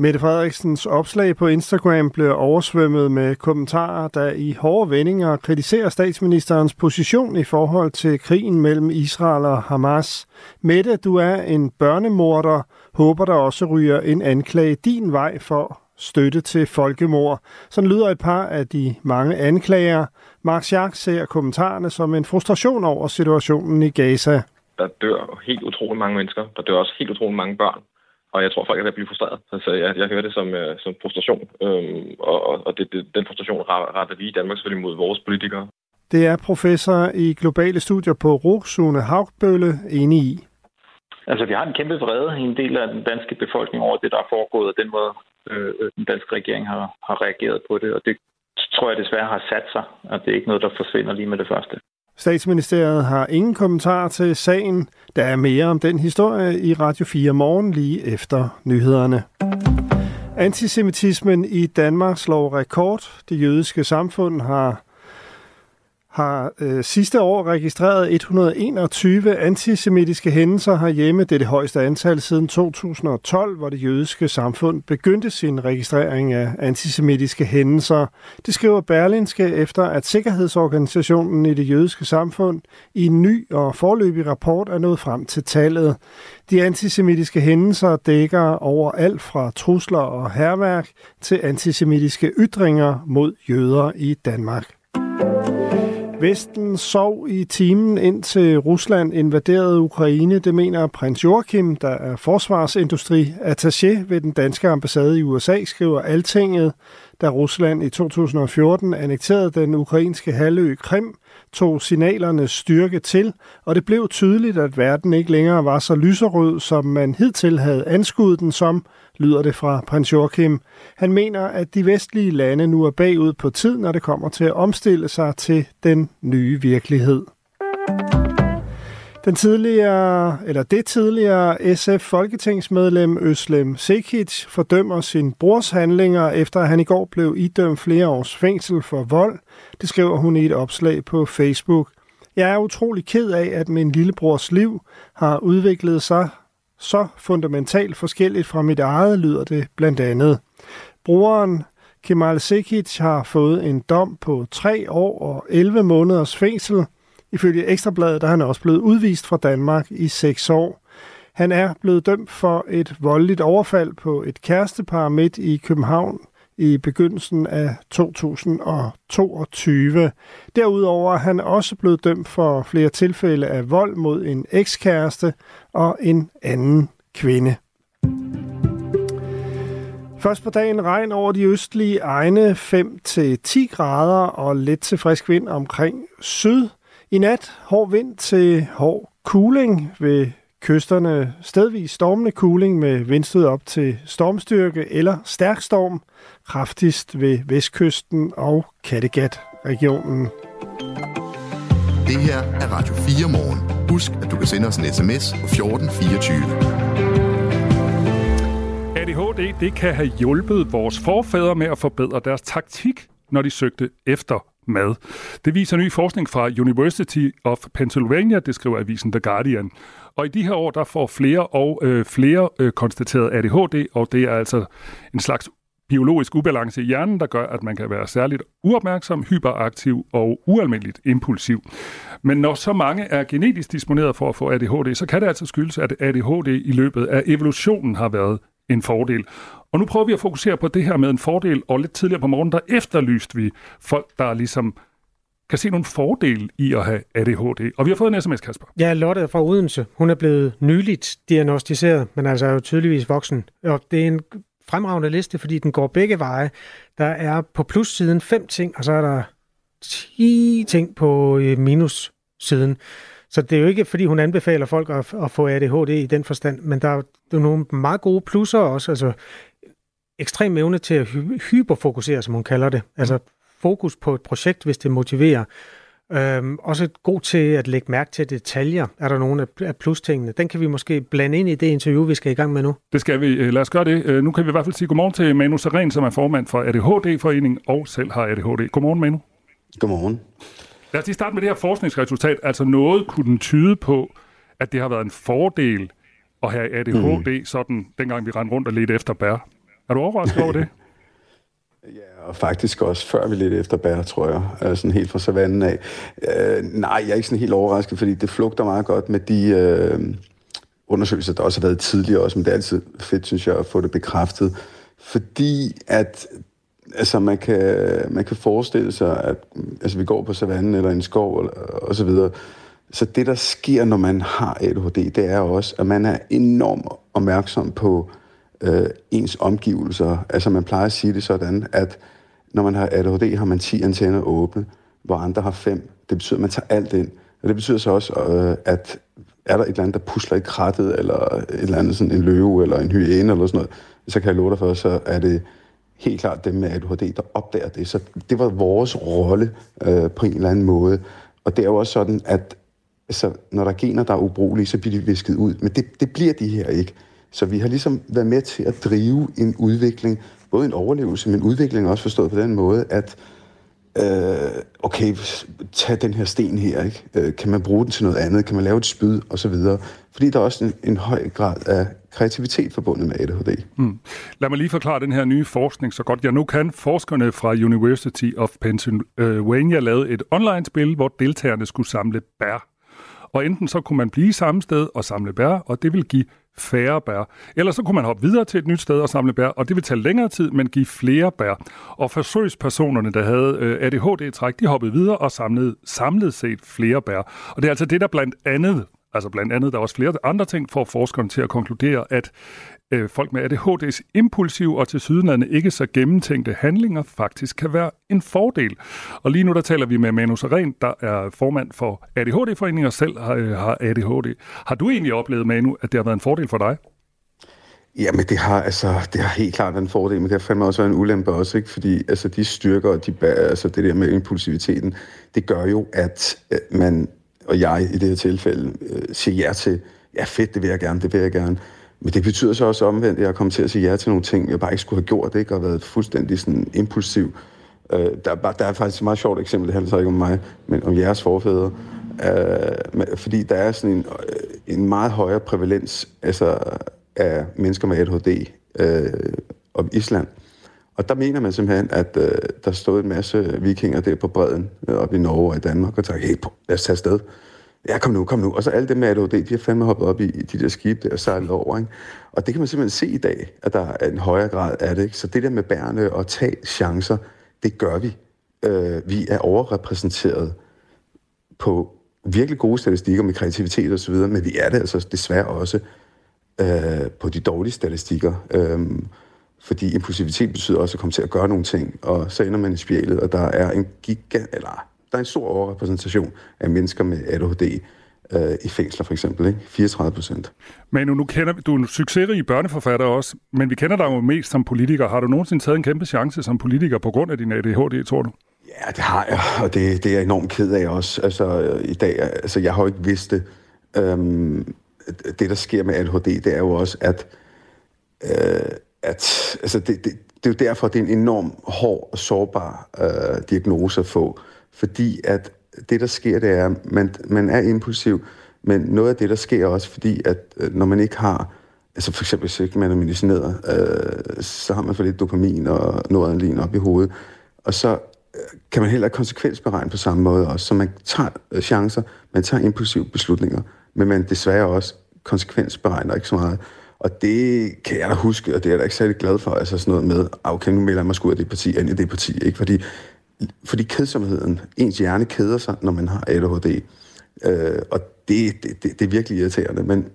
Mette Frederiksens opslag på Instagram blev oversvømmet med kommentarer, der i hårde vendinger kritiserer statsministerens position i forhold til krigen mellem Israel og Hamas. Mette, du er en børnemorder. Håber der også ryger en anklage din vej for støtte til folkemord. Sådan lyder et par af de mange anklager. Mark Schack ser kommentarerne som en frustration over situationen i Gaza. Der dør helt utrolig mange mennesker. Der dør også helt utrolig mange børn. Og jeg tror, folk er ved at blive frustreret. Altså, jeg, jeg hører det som, uh, som frustration, øhm, og, og det, det, den frustration retter vi i Danmark selvfølgelig mod vores politikere. Det er professor i globale studier på RUG, Sune Haugbølle, enig i. Altså, vi har en kæmpe vrede i en del af den danske befolkning over det, der er foregået, og den måde, øh, øh, den danske regering har, har reageret på det. Og det tror jeg desværre har sat sig, og det er ikke noget, der forsvinder lige med det første. Statsministeriet har ingen kommentar til sagen. Der er mere om den historie i Radio 4 morgen lige efter nyhederne. Antisemitismen i Danmark slår rekord. Det jødiske samfund har har øh, sidste år registreret 121 antisemitiske hændelser herhjemme. Det er det højeste antal siden 2012, hvor det jødiske samfund begyndte sin registrering af antisemitiske hændelser. Det skriver Berlinske efter, at Sikkerhedsorganisationen i det jødiske samfund i en ny og forløbig rapport er nået frem til tallet. De antisemitiske hændelser dækker over alt fra trusler og herværk til antisemitiske ytringer mod jøder i Danmark. Vesten sov i timen indtil Rusland invaderede Ukraine. Det mener prins Joachim, der er forsvarsindustri attaché ved den danske ambassade i USA, skriver Altinget, da Rusland i 2014 annekterede den ukrainske halvø Krim, tog signalernes styrke til, og det blev tydeligt, at verden ikke længere var så lyserød, som man hidtil havde anskuet den som, lyder det fra prins Joachim. Han mener, at de vestlige lande nu er bagud på tid, når det kommer til at omstille sig til den nye virkelighed. Den tidligere, eller det tidligere SF-folketingsmedlem Øslem Sekic fordømmer sin brors handlinger, efter at han i går blev idømt flere års fængsel for vold. Det skriver hun i et opslag på Facebook. Jeg er utrolig ked af, at min lillebrors liv har udviklet sig så fundamentalt forskelligt fra mit eget, lyder det blandt andet. Brugeren Kemal Sekic har fået en dom på 3 år og 11 måneders fængsel. Ifølge Ekstrabladet er han også blevet udvist fra Danmark i 6 år. Han er blevet dømt for et voldeligt overfald på et kærestepar midt i København i begyndelsen af 2022. Derudover er han også blevet dømt for flere tilfælde af vold mod en ekskæreste og en anden kvinde. Først på dagen regn over de østlige egne 5-10 grader og lidt til frisk vind omkring syd. I nat hård vind til hård kuling ved kysterne stedvis stormende kuling med vindstød op til stormstyrke eller stærk storm, kraftigst ved vestkysten og Kattegat-regionen. Det her er Radio 4 morgen. Husk, at du kan sende os en sms på 1424. ADHD det kan have hjulpet vores forfædre med at forbedre deres taktik, når de søgte efter mad. Det viser ny forskning fra University of Pennsylvania, det skriver avisen The Guardian. Og i de her år, der får flere og øh, flere øh, konstateret ADHD, og det er altså en slags biologisk ubalance i hjernen, der gør, at man kan være særligt uopmærksom, hyperaktiv og ualmindeligt impulsiv. Men når så mange er genetisk disponeret for at få ADHD, så kan det altså skyldes, at ADHD i løbet af evolutionen har været en fordel. Og nu prøver vi at fokusere på det her med en fordel, og lidt tidligere på morgenen, der efterlyste vi folk, der ligesom kan se nogle fordele i at have ADHD. Og vi har fået en sms, Kasper. Ja, Lotte fra Odense. Hun er blevet nyligt diagnostiseret, men altså er jo tydeligvis voksen. Og det er en fremragende liste, fordi den går begge veje. Der er på plussiden fem ting, og så er der 10 ting på øh, minussiden. Så det er jo ikke, fordi hun anbefaler folk at, at få ADHD i den forstand, men der er jo nogle meget gode plusser også. Altså ekstrem evne til at hy- hyperfokusere, som hun kalder det. Altså fokus på et projekt, hvis det motiverer. Øhm, også god til at lægge mærke til detaljer, er der nogle af plustingene. Den kan vi måske blande ind i det interview, vi skal i gang med nu. Det skal vi. Øh, lad os gøre det. Øh, nu kan vi i hvert fald sige godmorgen til Manu Seren, som er formand for ADHD-foreningen og selv har ADHD. Godmorgen, Manu. Godmorgen. Lad os lige starte med det her forskningsresultat. Altså noget kunne den tyde på, at det har været en fordel at have ADHD, mm. sådan dengang vi rendte rundt og ledte efter bær. Er du overrasket over det? Ja, og faktisk også før vi lidt efter bær, tror jeg. Altså helt fra savannen af. Øh, nej, jeg er ikke sådan helt overrasket, fordi det flugter meget godt med de øh, undersøgelser, der også har været tidligere også, men det er altid fedt, synes jeg, at få det bekræftet. Fordi at altså man kan, man kan forestille sig, at altså, vi går på savannen eller en skov og, og så videre. Så det, der sker, når man har ADHD, det er også, at man er enormt opmærksom på øh, ens omgivelser. Altså man plejer at sige det sådan, at når man har ADHD, har man 10 antenner åbne, hvor andre har 5. Det betyder, at man tager alt ind. Og det betyder så også, øh, at er der et eller andet, der pusler i krattet, eller et eller andet, sådan en løve, eller en hyæne, eller sådan noget, så kan jeg love dig for, så er det helt klart dem med ADHD, der opdager det. Så det var vores rolle øh, på en eller anden måde. Og det er jo også sådan, at altså, når der er gener, der er ubrugelige, så bliver de visket ud. Men det, det bliver de her ikke. Så vi har ligesom været med til at drive en udvikling, både en overlevelse, men udvikling også forstået på den måde, at øh, okay, tag den her sten her, ikke? Øh, kan man bruge den til noget andet? Kan man lave et spyd? Og så videre. Fordi der er også en, en høj grad af kreativitet forbundet med ADHD. Mm. Lad mig lige forklare den her nye forskning så godt jeg nu kan. Forskerne fra University of Pennsylvania lavede et online-spil, hvor deltagerne skulle samle bær. Og enten så kunne man blive samme sted og samle bær, og det vil give færre bær. Eller så kunne man hoppe videre til et nyt sted og samle bær, og det vil tage længere tid, men give flere bær. Og forsøgspersonerne, der havde øh, ADHD-træk, de hoppede videre og samlede samlet set flere bær. Og det er altså det, der blandt andet Altså blandt andet, der er også flere andre ting for forskerne til at konkludere, at øh, folk med ADHD's impulsive og til sydenlande ikke så gennemtænkte handlinger faktisk kan være en fordel. Og lige nu der taler vi med Manu Saren, der er formand for ADHD-foreningen og selv har, øh, har ADHD. Har du egentlig oplevet, Manu, at det har været en fordel for dig? Jamen, det har, altså, det har helt klart været en fordel, men det har fandme også været en ulempe også, ikke? fordi altså, de styrker og de, altså, det der med impulsiviteten, det gør jo, at øh, man og jeg i det her tilfælde øh, siger ja til, ja fedt, det vil jeg gerne, det vil jeg gerne. Men det betyder så også omvendt, at jeg kom til at sige ja til nogle ting, jeg bare ikke skulle have gjort, ikke? og været fuldstændig sådan impulsiv. Øh, der, er, der er faktisk et meget sjovt eksempel, det handler så ikke om mig, men om jeres forfædre. Øh, fordi der er sådan en, øh, en meget højere prævalens altså, af mennesker med ADHD øh, om Island. Og der mener man simpelthen, at øh, der stod en masse vikinger der på bredden, øh, op i Norge og i Danmark, og tænkte, hey, lad os tage afsted. Ja, kom nu, kom nu. Og så alle dem med ADHD, de har fandme hoppet op i, de der skibe der og sejlet over. Ikke? Og det kan man simpelthen se i dag, at der er en højere grad af det. Ikke? Så det der med bærende og tage chancer, det gør vi. Øh, vi er overrepræsenteret på virkelig gode statistikker med kreativitet osv., men vi er det altså desværre også øh, på de dårlige statistikker. Øh, fordi impulsivitet betyder også at komme til at gøre nogle ting, og så ender man i spjælet, og der er en giga, eller der er en stor overrepræsentation af mennesker med ADHD øh, i fængsler for eksempel, ikke? 34 procent. Men nu kender du er en succesrig børneforfatter også, men vi kender dig jo mest som politiker. Har du nogensinde taget en kæmpe chance som politiker på grund af din ADHD, tror du? Ja, det har jeg, og det, det er jeg enormt ked af også. Altså, i dag, altså, jeg har jo ikke vidst det. Øhm, det, der sker med ADHD, det er jo også, at øh, at altså det, det, det er jo derfor, det er en enorm hård og sårbar øh, diagnose at få. Fordi at det, der sker, det er, at man, man er impulsiv, men noget af det, der sker også, fordi at øh, når man ikke har, altså for eksempel hvis ikke man er medicineret, øh, så har man for lidt dopamin og noradrenalin op i hovedet, og så øh, kan man heller ikke konsekvensberegne på samme måde også. Så man tager øh, chancer, man tager impulsive beslutninger, men man desværre også konsekvensberegner ikke så meget. Og det kan jeg da huske, og det er jeg da ikke særlig glad for, altså sådan noget med, ah, okay, nu melder jeg mig sgu af det parti, ind i det parti, ikke? Fordi, fordi kedsomheden, ens hjerne keder sig, når man har ADHD. Øh, og det, det, det, det er virkelig irriterende, men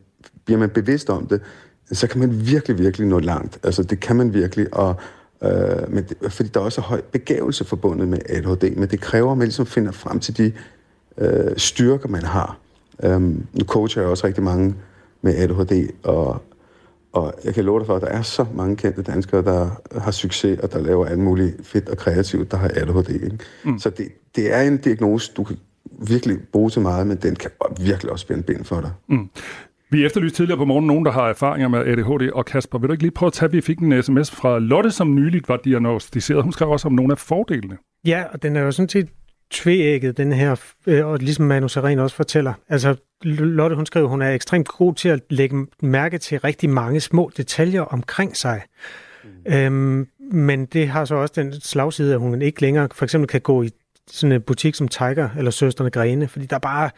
bliver man bevidst om det, så kan man virkelig, virkelig nå langt. Altså, det kan man virkelig, og øh, men det, fordi der er også høj begævelse forbundet med ADHD, men det kræver, at man ligesom finder frem til de øh, styrker, man har. Um, nu coacher jeg også rigtig mange med ADHD, og, og jeg kan love dig for, at der er så mange kendte danskere, der har succes, og der laver alt muligt fedt og kreativt, der har ADHD. Ikke? Mm. Så det, det er en diagnose, du kan virkelig bruge til meget, men den kan virkelig også spænde ben for dig. Mm. Vi efterlyste tidligere på morgen nogen, der har erfaringer med ADHD. Og Kasper, vil du ikke lige prøve at tage, vi fik en sms fra Lotte, som nyligt var diagnostiseret. Hun skrev også om nogle af fordelene. Ja, og den er jo sådan set tvægget, den her, øh, og ligesom Manu Seren også fortæller. Altså, Lotte, hun skriver, hun er ekstremt god til at lægge mærke til rigtig mange små detaljer omkring sig. Mm. Øhm, men det har så også den slagside, at hun ikke længere for eksempel kan gå i sådan en butik som Tiger eller Søsterne Grene, fordi der er bare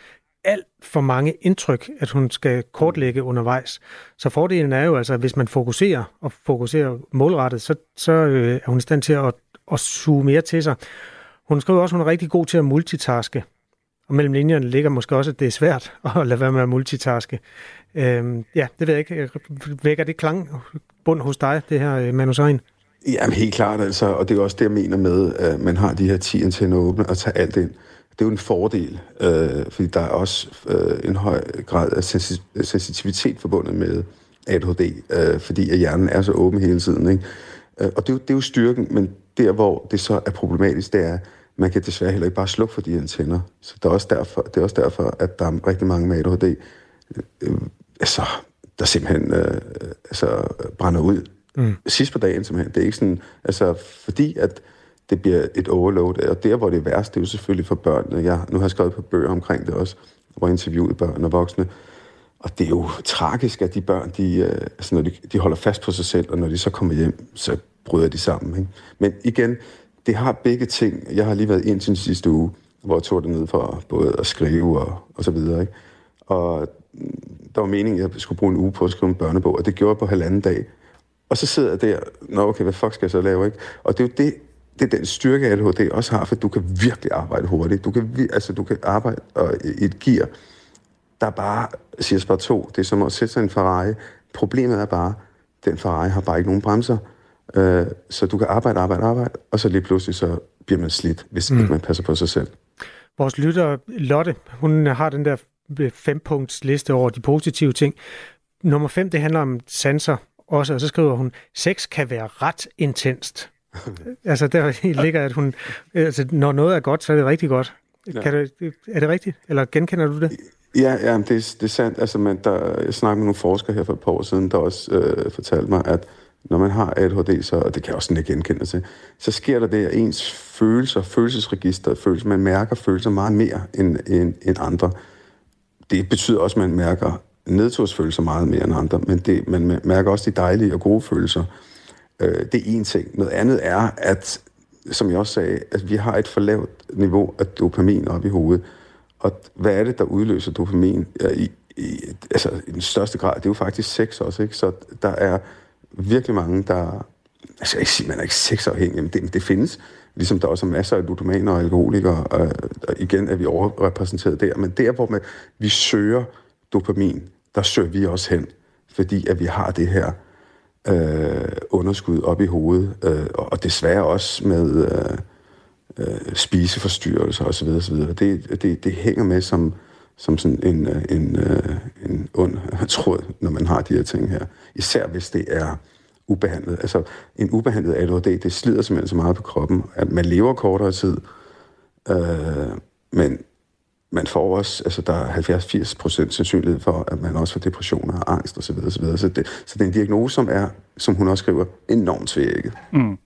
alt for mange indtryk, at hun skal kortlægge undervejs. Så fordelen er jo altså, at hvis man fokuserer og fokuserer målrettet, så, så øh, er hun i stand til at, at suge mere til sig. Hun skriver også, at hun er rigtig god til at multitaske. Og mellem linjerne ligger måske også, at det er svært at lade være med at multitaske. Øhm, ja, det ved jeg ikke. Vækker det klang bund hos dig, det her øh, manusrin? Jamen helt klart altså, og det er også det, jeg mener med, at man har de her 10 antenner åbne og tager alt ind. Det er jo en fordel, øh, fordi der er også øh, en høj grad af sensitivitet forbundet med ADHD, øh, fordi at hjernen er så åben hele tiden. Ikke? Øh, og det er, jo, det er jo styrken, men der, hvor det så er problematisk, det er, man kan desværre heller ikke bare slukke for de antenner. Så det er også derfor, det er også derfor at der er rigtig mange med ADHD, øh, altså, der simpelthen øh, altså, brænder ud mm. sidst på dagen simpelthen. Det er ikke sådan, altså, fordi at det bliver et overload, og der, hvor det er værst, det er jo selvfølgelig for børnene. Jeg, nu har jeg skrevet på bøger omkring det også, hvor jeg interviewet børn og voksne, og det er jo tragisk, at de børn, de, øh, altså når de, de holder fast på sig selv, og når de så kommer hjem, så bryder de sammen. Ikke? Men igen, det har begge ting. Jeg har lige været ind til den sidste uge, hvor jeg tog det ned for både at skrive og, og så videre. Ikke? Og mm, der var meningen, at jeg skulle bruge en uge på at skrive en børnebog, og det gjorde jeg på halvanden dag. Og så sidder jeg der, nå okay, hvad fuck skal jeg så lave, ikke? Og det er jo det, det er den styrke, ADHD også har, for du kan virkelig arbejde hurtigt. Du kan, altså, du kan arbejde og, i et gear, der bare, siger bare to, det er som at sætte sig en Ferrari. Problemet er bare, den Ferrari har bare ikke nogen bremser. Øh, så du kan arbejde, arbejde, arbejde, og så lige pludselig så bliver man slidt, hvis mm. ikke man passer på sig selv. Vores lytter, Lotte, hun har den der fempunkts liste over de positive ting. Nummer fem, det handler om sanser også, og så skriver hun, sex kan være ret intenst. altså der ligger, at hun, altså når noget er godt, så er det rigtig godt. Ja. Kan det, er det rigtigt? Eller genkender du det? Ja, ja det, det er sandt. Altså, man, der, jeg snakkede med nogle forskere her for et par år siden, der også øh, fortalte mig, at når man har ADHD, så, og det kan jeg også ikke genkende til, så sker der det, at ens følelser, følelsesregister, følelser, man mærker følelser meget mere end, end, end andre. Det betyder også, at man mærker nedtursfølelser meget mere end andre, men det, man mærker også de dejlige og gode følelser. Øh, det er en ting. Noget andet er, at, som jeg også sagde, at vi har et for lavt niveau af dopamin op i hovedet. Og hvad er det, der udløser dopamin? Ja, i, i, altså, i den største grad, det er jo faktisk sex også, ikke? Så der er virkelig mange, der... Altså, jeg siger, man er ikke sexafhængig, men det, det findes. Ligesom der også er masser af ludomaner og alkoholikere, og, og igen er vi overrepræsenteret der. Men der, hvor man, vi søger dopamin, der søger vi også hen, fordi at vi har det her øh, underskud op i hovedet, øh, og desværre også med øh, øh, spiseforstyrrelser osv. osv. Det, det, det hænger med som, som sådan en, øh, en, øh, en ond tråd, når man har de her ting her. Især hvis det er ubehandlet. Altså, en ubehandlet ADHD, det slider simpelthen så meget på kroppen, at man lever kortere tid, øh, men man får også, altså der er 70-80 procent sandsynlighed for, at man også får depressioner og angst osv. osv. Så, det, så det er en diagnose, som er, som hun også skriver, enormt svækket. Mm.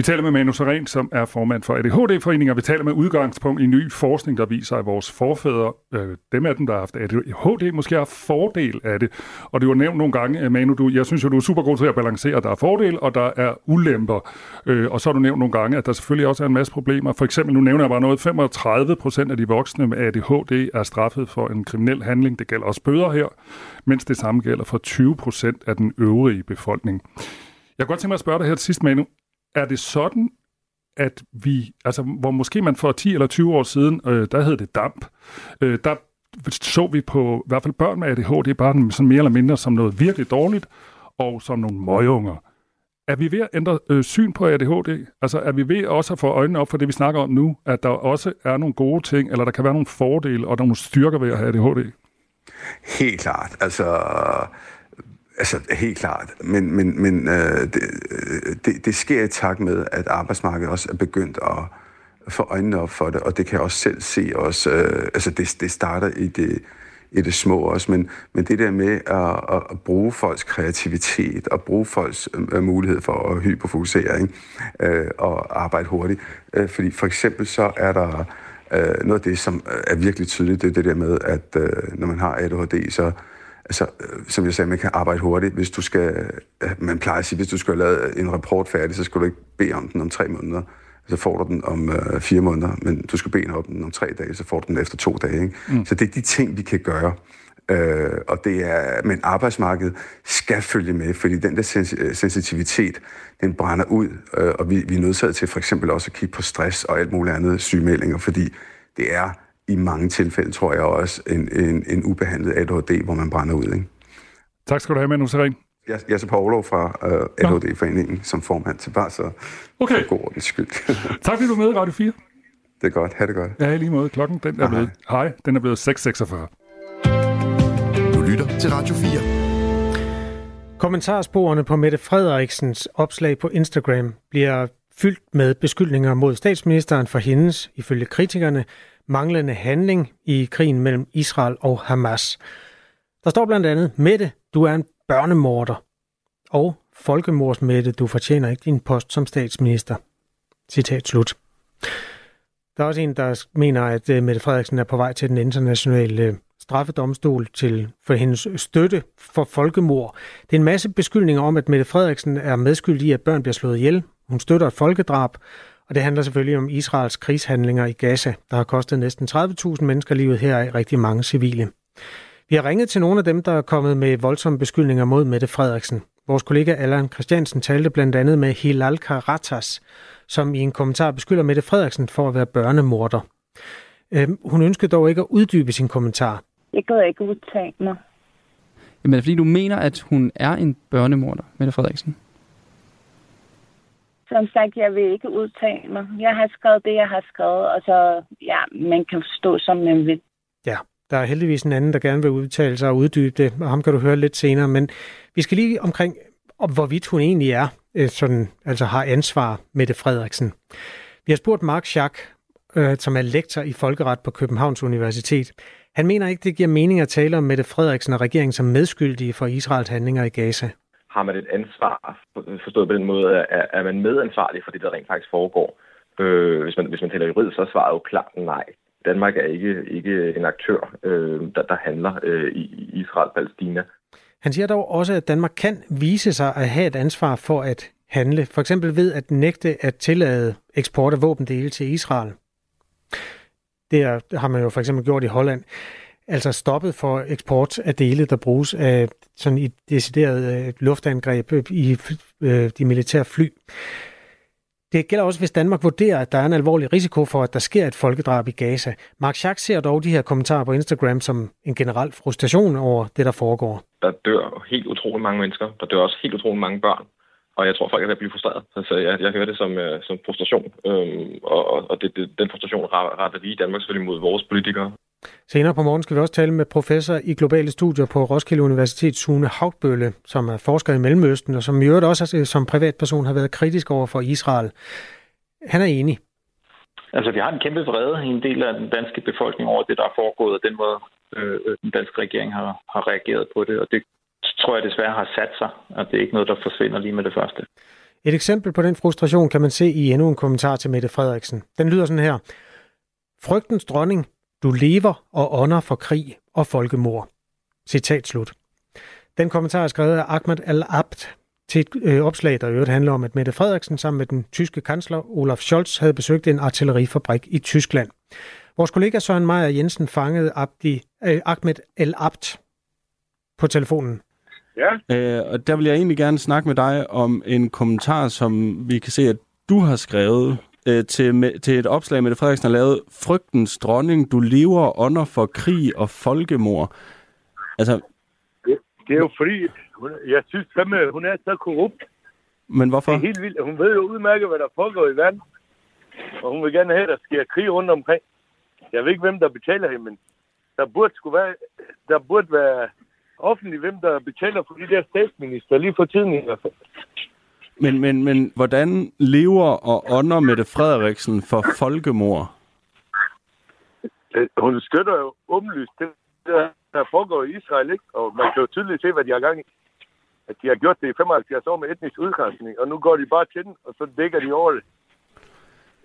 Vi taler med Manu Seren, som er formand for ADHD-foreningen, og vi taler med udgangspunkt i ny forskning, der viser, at vores forfædre, øh, dem af dem, der har haft ADHD, måske har fordel af det. Og det var nævnt nogle gange, øh, Manu, du, jeg synes jo, du er super god til at balancere, at der er fordel, og der er ulemper. Øh, og så har du nævnt nogle gange, at der selvfølgelig også er en masse problemer. For eksempel, nu nævner jeg bare noget, 35 procent af de voksne med ADHD er straffet for en kriminel handling. Det gælder også bøder her, mens det samme gælder for 20 procent af den øvrige befolkning. Jeg kunne godt tænke mig at spørge dig her til sidst, Manu er det sådan, at vi, altså hvor måske man for 10 eller 20 år siden, øh, der hed det damp, øh, der så vi på i hvert fald børn med ADHD bare sådan mere eller mindre som noget virkelig dårligt, og som nogle møgunger. Er vi ved at ændre øh, syn på ADHD? Altså er vi ved også at få øjnene op for det, vi snakker om nu, at der også er nogle gode ting, eller der kan være nogle fordele og nogle styrker ved at have ADHD? Helt klart. Altså, altså helt klart. Men, men, men øh, det, øh, det, det sker i takt med, at arbejdsmarkedet også er begyndt at få øjnene op for det, og det kan jeg også selv se også. Øh, altså det, det starter i det, i det små også, men, men det der med at, at, at bruge folks kreativitet og bruge folks øh, mulighed for at hyperfokusere ikke? Øh, og arbejde hurtigt. Øh, fordi for eksempel så er der øh, noget af det, som er virkelig tydeligt, det er det der med, at øh, når man har ADHD, så altså, øh, som jeg sagde, man kan arbejde hurtigt. Hvis du skal, øh, man plejer at sige, hvis du skal lave en rapport færdig, så skal du ikke bede om den om tre måneder så får du den om øh, fire måneder, men du skal bede om den om tre dage, så får du den efter to dage. Ikke? Mm. Så det er de ting, vi kan gøre. Øh, og det er, men arbejdsmarkedet skal følge med, fordi den der sens- øh, sensitivitet, den brænder ud, øh, og vi, vi er nødsaget til for eksempel også at kigge på stress og alt muligt andet sygemeldinger, fordi det er i mange tilfælde, tror jeg også, en, en, en ubehandlet ADHD, hvor man brænder ud. Ikke? Tak skal du have, Manu Seren. Jesse Paolo fra uh, ADHD-foreningen som formand til bare så okay. for god ordens skyld. tak fordi du er med i Radio 4. Det er godt. Ha' det godt. Ja, i lige måde. Klokken den er Hej. blevet, hej, den er blevet 6.46. Du lytter til Radio 4. Kommentarsporene på Mette Frederiksens opslag på Instagram bliver fyldt med beskyldninger mod statsministeren for hendes, ifølge kritikerne, manglende handling i krigen mellem Israel og Hamas. Der står blandt andet, Mette, du er en børnemorder. Og folkemordsmette, du fortjener ikke din post som statsminister. Citat slut. Der er også en, der mener, at øh, Mette Frederiksen er på vej til den internationale øh, straffedomstol til for hendes støtte for folkemord. Det er en masse beskyldninger om, at Mette Frederiksen er medskyldig i, at børn bliver slået ihjel. Hun støtter et folkedrab, og det handler selvfølgelig om Israels krigshandlinger i Gaza, der har kostet næsten 30.000 mennesker livet her af rigtig mange civile. Vi har ringet til nogle af dem, der er kommet med voldsomme beskyldninger mod Mette Frederiksen. Vores kollega Allan Christiansen talte blandt andet med Hilal Karatas, som i en kommentar beskylder Mette Frederiksen for at være børnemorder. Øhm, hun ønskede dog ikke at uddybe sin kommentar. Jeg kan ikke udtale mig. Jamen, er det fordi du mener, at hun er en børnemorder, Mette Frederiksen? Som sagt, jeg vil ikke udtale mig. Jeg har skrevet det, jeg har skrevet, og så, ja, man kan forstå, som man vil. Ja, der er heldigvis en anden, der gerne vil udtale sig og uddybe det, og ham kan du høre lidt senere. Men vi skal lige omkring, om hvorvidt hun egentlig er, øh, sådan, altså har ansvar, Mette Frederiksen. Vi har spurgt Mark Schack, øh, som er lektor i folkeret på Københavns Universitet. Han mener ikke, det giver mening at tale om Mette Frederiksen og regeringen som medskyldige for Israels handlinger i Gaza. Har man et ansvar, forstået på den måde, er, er man medansvarlig for det, der rent faktisk foregår? Øh, hvis, man, hvis man taler juridisk, så er svaret jo klart nej. Danmark er ikke, ikke en aktør, øh, der, der handler øh, i Israel-Palæstina. Han siger dog også, at Danmark kan vise sig at have et ansvar for at handle, for eksempel ved at nægte at tillade eksport af våbendele til Israel. Det er, har man jo for eksempel gjort i Holland. Altså stoppet for eksport af dele, der bruges af sådan øh, øh, i decideret luftangreb i de militære fly. Det gælder også, hvis Danmark vurderer, at der er en alvorlig risiko for, at der sker et folkedrab i Gaza. Mark Schack ser dog de her kommentarer på Instagram som en generel frustration over det, der foregår. Der dør helt utrolig mange mennesker. Der dør også helt utrolig mange børn. Og jeg tror, folk er ved at blive frustreret. Altså, jeg, jeg hører det som, uh, som frustration. Øhm, og og det, det, den frustration retter vi i Danmark selvfølgelig mod vores politikere. Senere på morgen skal vi også tale med professor i globale studier på Roskilde Universitet, Sune Haugtbølle, som er forsker i Mellemøsten, og som i øvrigt også som privatperson har været kritisk over for Israel. Han er enig. Altså, vi har en kæmpe vrede i en del af den danske befolkning over det, der er foregået, og den måde, øh, den danske regering har, har reageret på det. Og det tror jeg desværre har sat sig, og det er ikke noget, der forsvinder lige med det første. Et eksempel på den frustration kan man se i endnu en kommentar til Mette Frederiksen. Den lyder sådan her. Frygtens dronning, du lever og ånder for krig og folkemord. Citat slut. Den kommentar er skrevet af Ahmed Al-Abd til et øh, opslag, der i øvrigt handler om, at Mette Frederiksen sammen med den tyske kansler Olaf Scholz havde besøgt en artillerifabrik i Tyskland. Vores kollega Søren Meyer Jensen fangede Abdi, øh, Ahmed Al-Abd på telefonen. Ja. Øh, og der vil jeg egentlig gerne snakke med dig om en kommentar, som vi kan se, at du har skrevet øh, til, til et opslag, Mette Frederiksen har lavet, Frygtens dronning, du lever under for krig og folkemord. Altså, Det, det er jo fordi, hun, jeg synes fandme, hun er så korrupt. men hvorfor? Det er helt vildt. Hun ved jo udmærket, hvad der foregår i verden. Og hun vil gerne have, at der sker krig rundt omkring. Jeg ved ikke, hvem der betaler hende, men der burde, skulle være, der burde være offentligt, hvem der betaler for de der statsminister, lige for tiden i hvert fald. Men, men, men hvordan lever og ånder Mette Frederiksen for folkemord? Øh, Hun støtter jo åbenlyst det, der, foregår i Israel, ikke? Og man kan jo tydeligt se, hvad de har gang i. At de har gjort det i 75 år med etnisk udgrænsning, og nu går de bare til den, og så dækker de over det.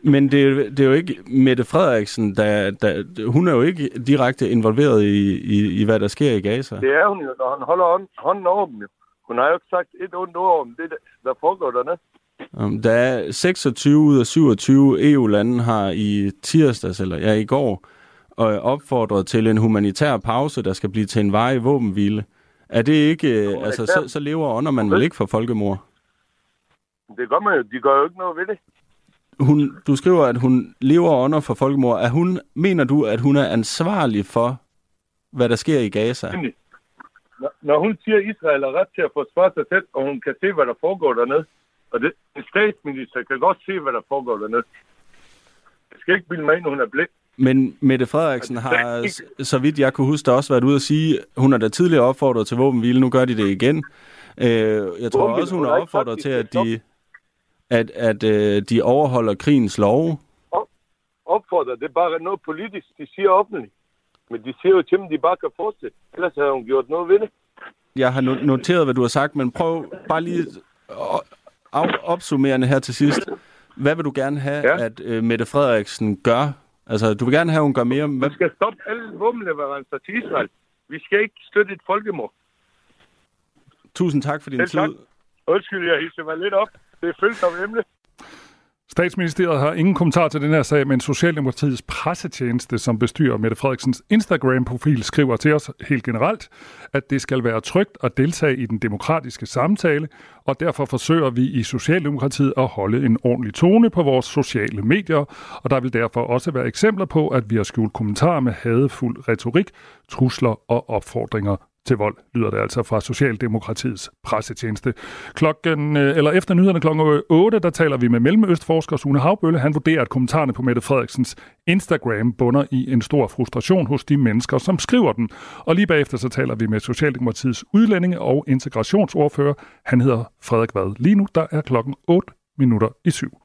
Men det, er det er jo ikke Mette Frederiksen, der, der, hun er jo ikke direkte involveret i, i, i hvad der sker i Gaza. Det er hun jo, når han holder hånden, hånden over dem jo. Hun har jo ikke sagt et ondt ord om det, der- foregår dernede. Der er 26 ud af 27 EU-lande har i tirsdags, eller ja, i går, og opfordret til en humanitær pause, der skal blive til en varig våbenhvile. Er det ikke, øh, altså, så, så lever ånder man vel ikke for folkemord? Det gør man jo. De gør jo ikke noget ved det. Hun, du skriver, at hun lever og ånder for folkemord. Er hun, mener du, at hun er ansvarlig for, hvad der sker i Gaza? Nemlig. Når, hun siger, at Israel har ret til at forsvare sig selv, og hun kan se, hvad der foregår dernede, og det, en statsminister kan godt se, hvad der foregår dernede. Jeg skal ikke bilde mig ind, hun er blind. Men Mette Frederiksen har, så vidt jeg kunne huske, også været ude at sige, hun har da tidligere opfordret til våbenhvile, nu gør de det igen. Øh, jeg tror også, hun har opfordret til, at de, at, at øh, de overholder krigens love. Opfordrer, det er bare noget politisk, de siger offentligt. Men de siger jo til dem, de bare kan fortsætte. Ellers har hun gjort noget ved det. Jeg har no- noteret, hvad du har sagt, men prøv bare lige at- af- opsummerende her til sidst. Hvad vil du gerne have, ja. at øh, Mette Frederiksen gør? Altså, du vil gerne have, at hun gør mere. Hvad, Vi skal stoppe alle våbenleverancer til Israel. Vi skal ikke støtte et folkemord. tusind tak for din Selv tid. tak. Undskyld, jeg hisser mig lidt op. Det er følsomt emne. Statsministeriet har ingen kommentar til den her sag, men Socialdemokratiets pressetjeneste, som bestyrer Mette Frederiksens Instagram-profil, skriver til os helt generelt, at det skal være trygt at deltage i den demokratiske samtale, og derfor forsøger vi i Socialdemokratiet at holde en ordentlig tone på vores sociale medier, og der vil derfor også være eksempler på, at vi har skjult kommentarer med hadefuld retorik, trusler og opfordringer til vold, lyder det altså fra Socialdemokratiets pressetjeneste. Klokken, øh, eller efter nyhederne kl. 8, der taler vi med Mellemøstforsker Sune Havbølle. Han vurderer, at kommentarerne på Mette Frederiksens Instagram bunder i en stor frustration hos de mennesker, som skriver den. Og lige bagefter så taler vi med Socialdemokratiets udlændinge- og integrationsordfører. Han hedder Frederik Vad. Lige nu, der er klokken 8 minutter i syv.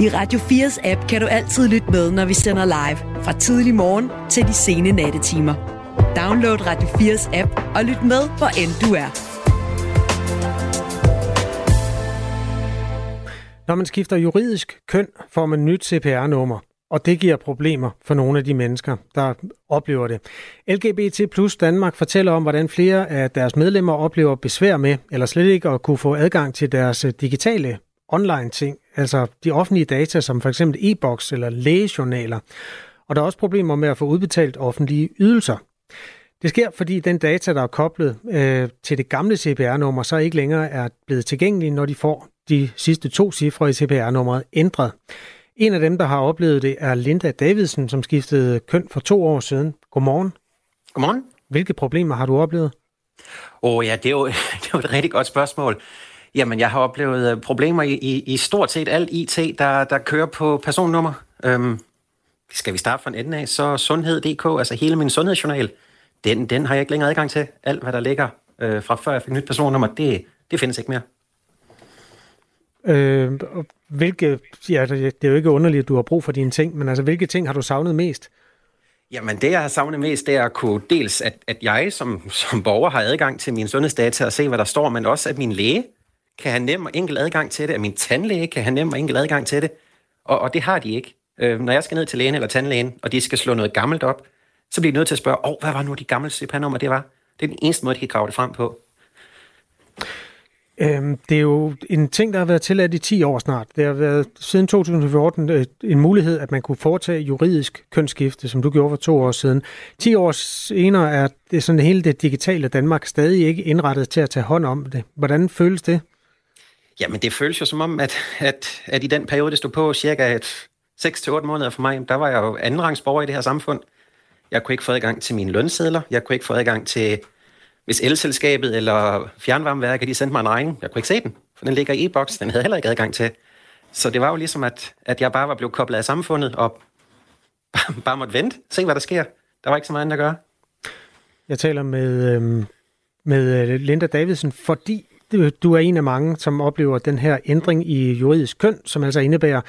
I Radio 4's app kan du altid lytte med, når vi sender live. Fra tidlig morgen til de sene nattetimer. Download Radio 4's app og lyt med, hvor end du er. Når man skifter juridisk køn, får man nyt CPR-nummer, og det giver problemer for nogle af de mennesker, der oplever det. LGBT plus Danmark fortæller om, hvordan flere af deres medlemmer oplever besvær med, eller slet ikke at kunne få adgang til deres digitale online ting, altså de offentlige data, som for eksempel e-boks eller lægejournaler. Og der er også problemer med at få udbetalt offentlige ydelser. Det sker, fordi den data, der er koblet øh, til det gamle CPR-nummer, så ikke længere er blevet tilgængelige, når de får de sidste to cifre i CPR-nummeret ændret. En af dem, der har oplevet det, er Linda Davidsen, som skiftede køn for to år siden. Godmorgen. Godmorgen. Hvilke problemer har du oplevet? Åh oh, ja, det er, jo, det er jo et rigtig godt spørgsmål. Jamen, jeg har oplevet øh, problemer i, i, i stort set alt IT, der, der kører på personnummer. Øhm, skal vi starte fra en ende af, så sundhed.dk, altså hele min sundhedsjournal, den, den har jeg ikke længere adgang til. Alt, hvad der ligger øh, fra før jeg fik nyt personnummer, det, det findes ikke mere. Øh, hvilke, ja, det det er jo ikke underligt, at du har brug for dine ting, men altså, hvilke ting har du savnet mest? Jamen, det jeg har savnet mest, det er at kunne dels, at, at jeg som, som borger har adgang til mine sundhedsdata og se, hvad der står, men også at min læge kan have nem og enkel adgang til det, at min tandlæge kan have nem og enkel adgang til det, og, og det har de ikke. Øh, når jeg skal ned til lægen eller tandlægen, og de skal slå noget gammelt op, så bliver de nødt til at spørge, åh, oh, hvad var nu de gamle CPR-nummer, det var? Det er den eneste måde, de kan grave det frem på. Øhm, det er jo en ting, der har været tilladt i 10 år snart. Det har været siden 2014 øh, en mulighed, at man kunne foretage juridisk kønsskifte, som du gjorde for to år siden. 10 år senere er det sådan hele det digitale Danmark stadig ikke indrettet til at tage hånd om det. Hvordan føles det? Jamen, det føles jo som om, at, at, at i den periode, det stod på cirka et 6-8 måneder for mig, der var jeg jo andenrangsborger i det her samfund. Jeg kunne ikke få adgang til mine lønsedler. Jeg kunne ikke få adgang til, hvis elselskabet eller fjernvarmeværket, de sendte mig en regning. Jeg kunne ikke se den, for den ligger i e-boks. Den havde jeg heller ikke adgang til. Så det var jo ligesom, at, at jeg bare var blevet koblet af samfundet og bare, bare måtte vente, se hvad der sker. Der var ikke så meget andet at gøre. Jeg taler med, øhm, øh, med Linda Davidsen, fordi du er en af mange, som oplever den her ændring i juridisk køn, som altså indebærer,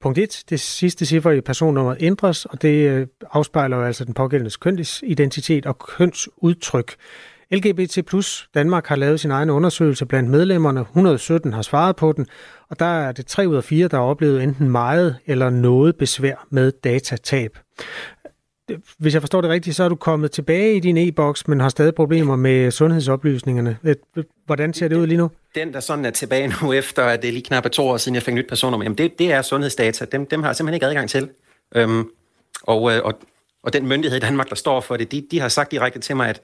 punkt 1, det sidste cifre i personnummeret ændres, og det øh, afspejler jo altså den pågældendes kønsidentitet og kønsudtryk. LGBT plus Danmark har lavet sin egen undersøgelse blandt medlemmerne. 117 har svaret på den, og der er det 3 ud af 4, der har oplevet enten meget eller noget besvær med datatab. Hvis jeg forstår det rigtigt, så er du kommet tilbage i din e-boks, men har stadig problemer med sundhedsoplysningerne. Hvordan ser det ud lige nu? Den, der sådan er tilbage nu efter, at det er lige knap to år siden, jeg fik nyt personnummer, jamen det, det er sundhedsdata. Dem, dem har jeg simpelthen ikke adgang til. Øhm, og, øh, og, og den myndighed i Danmark, der står for det, de, de har sagt direkte til mig, at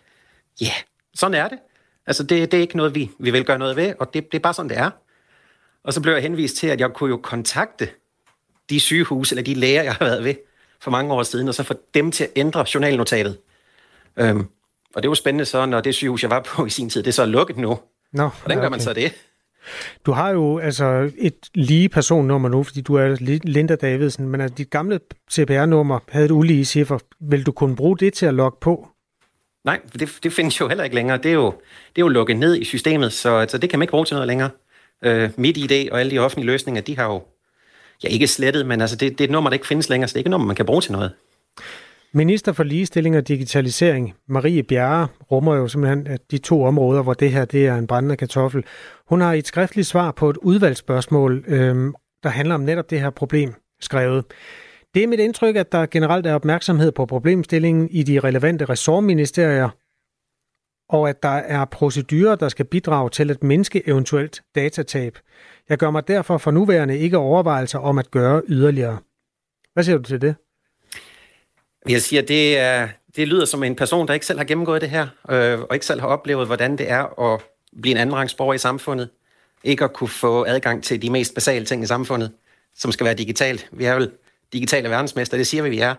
ja, yeah, sådan er det. Altså, det, det er ikke noget, vi, vi vil gøre noget ved, og det, det er bare sådan, det er. Og så blev jeg henvist til, at jeg kunne jo kontakte de sygehuse, eller de læger, jeg har været ved for mange år siden, og så få dem til at ændre journalnotatet. Øhm, og det var spændende så, når det sygehus, jeg var på i sin tid, det er så lukket nu. Nå, Hvordan gør okay. man så det? Du har jo altså et lige personnummer nu, fordi du er Linda Davidsen, men altså dit gamle CPR-nummer havde et ulige cifre. Vil du kunne bruge det til at logge på? Nej, det, det findes jo heller ikke længere. Det er jo, det er jo lukket ned i systemet, så altså, det kan man ikke bruge til noget længere. Øh, mit ID og alle de offentlige løsninger, de har jo ja, ikke slettet, men altså, det, det er et nummer, der ikke findes længere, så det er ikke et nummer, man kan bruge til noget. Minister for ligestilling og digitalisering, Marie Bjerre, rummer jo simpelthen at de to områder, hvor det her det er en brændende kartoffel. Hun har et skriftligt svar på et udvalgsspørgsmål, øh, der handler om netop det her problem, skrevet. Det er mit indtryk, at der generelt er opmærksomhed på problemstillingen i de relevante ressortministerier, og at der er procedurer, der skal bidrage til at mindske eventuelt datatab. Jeg gør mig derfor for nuværende ikke overvejelser om at gøre yderligere. Hvad siger du til det? Jeg siger, det, er, det lyder som en person, der ikke selv har gennemgået det her, øh, og ikke selv har oplevet, hvordan det er at blive en andenrangsborger i samfundet. Ikke at kunne få adgang til de mest basale ting i samfundet, som skal være digitalt. Vi er vel digitale verdensmester, det siger vi, vi er.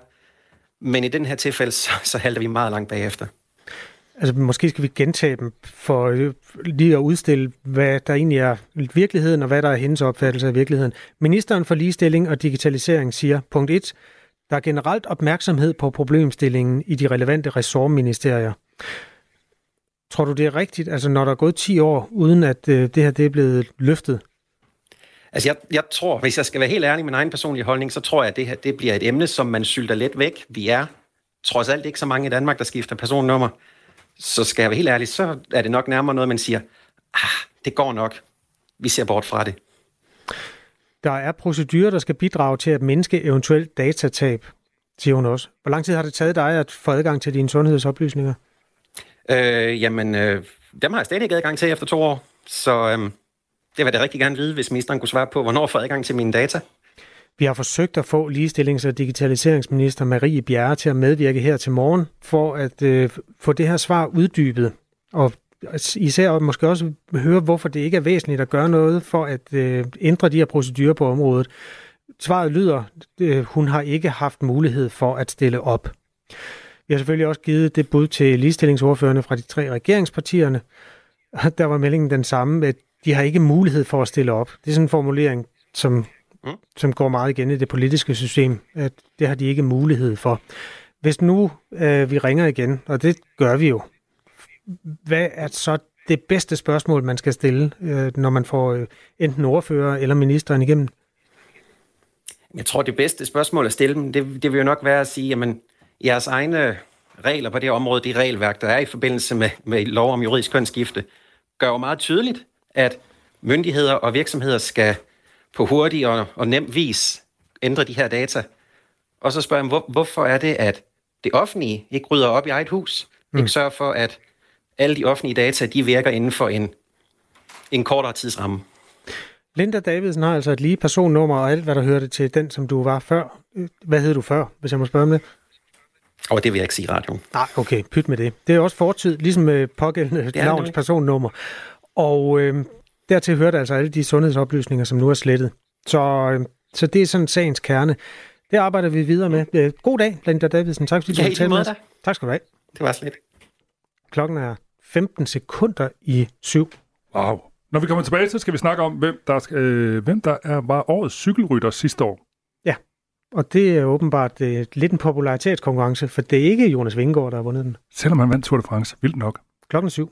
Men i den her tilfælde, så, så halter vi meget langt bagefter. Altså, måske skal vi gentage dem for øh, lige at udstille, hvad der egentlig er virkeligheden, og hvad der er hendes opfattelse af virkeligheden. Ministeren for Ligestilling og Digitalisering siger, punkt 1, der er generelt opmærksomhed på problemstillingen i de relevante ressortministerier. Tror du, det er rigtigt, altså når der er gået 10 år, uden at øh, det her det er blevet løftet? Altså jeg, jeg tror, hvis jeg skal være helt ærlig med min egen personlige holdning, så tror jeg, at det her det bliver et emne, som man sylter let væk. Vi er trods alt ikke så mange i Danmark, der skifter personnummer. Så skal jeg være helt ærlig, så er det nok nærmere noget, man siger, ah, det går nok. Vi ser bort fra det. Der er procedurer, der skal bidrage til at mindske eventuelt datatab, siger hun også. Hvor lang tid har det taget dig at få adgang til dine sundhedsoplysninger? Øh, jamen, øh, dem har jeg stadig ikke adgang til efter to år. Så øh, det vil jeg rigtig gerne vide, hvis ministeren kunne svare på, hvornår jeg får adgang til mine data. Vi har forsøgt at få ligestillings- og digitaliseringsminister Marie Bjerre til at medvirke her til morgen, for at øh, få det her svar uddybet. Og især måske også høre, hvorfor det ikke er væsentligt at gøre noget for at øh, ændre de her procedurer på området. Svaret lyder, øh, hun har ikke haft mulighed for at stille op. Vi har selvfølgelig også givet det bud til ligestillingsordførende fra de tre regeringspartierne. Der var meldingen den samme, at de har ikke mulighed for at stille op. Det er sådan en formulering, som, mm. som går meget igen i det politiske system, at det har de ikke mulighed for. Hvis nu øh, vi ringer igen, og det gør vi jo, hvad er så det bedste spørgsmål, man skal stille, øh, når man får øh, enten ordfører eller ministeren igennem? Jeg tror, det bedste spørgsmål at stille dem, det, det vil jo nok være at sige, jamen, jeres egne regler på det område, de regelværk, der er i forbindelse med, med lov om juridisk kønsskifte, gør jo meget tydeligt, at myndigheder og virksomheder skal på hurtig og, og nem vis ændre de her data. Og så spørger jeg, hvor, hvorfor er det, at det offentlige ikke rydder op i eget hus, mm. ikke sørger for, at alle de offentlige data, de virker inden for en, en kortere tidsramme. Linda Davidsen har altså et lige personnummer og alt, hvad der hørte til den, som du var før. Hvad hed du før, hvis jeg må spørge om det? Og det vil jeg ikke sige i radioen. Nej, okay, pyt med det. Det er også fortid, ligesom med pågældende navns personnummer. Og øh, dertil hørte altså alle de sundhedsoplysninger, som nu er slettet. Så, øh, så det er sådan sagens kerne. Det arbejder vi videre med. Øh, God dag, Linda Davidsen. Tak fordi du Ja, tale med os. Tak skal du have. Det var slet. Klokken er 15 sekunder i syv. Wow. Når vi kommer tilbage, så skal vi snakke om, hvem der, øh, hvem der er, var årets cykelrytter sidste år. Ja, og det er åbenbart øh, lidt en popularitetskonkurrence, for det er ikke Jonas Vingegaard, der har vundet den. Selvom han vandt Tour de France. Vildt nok. Klokken syv.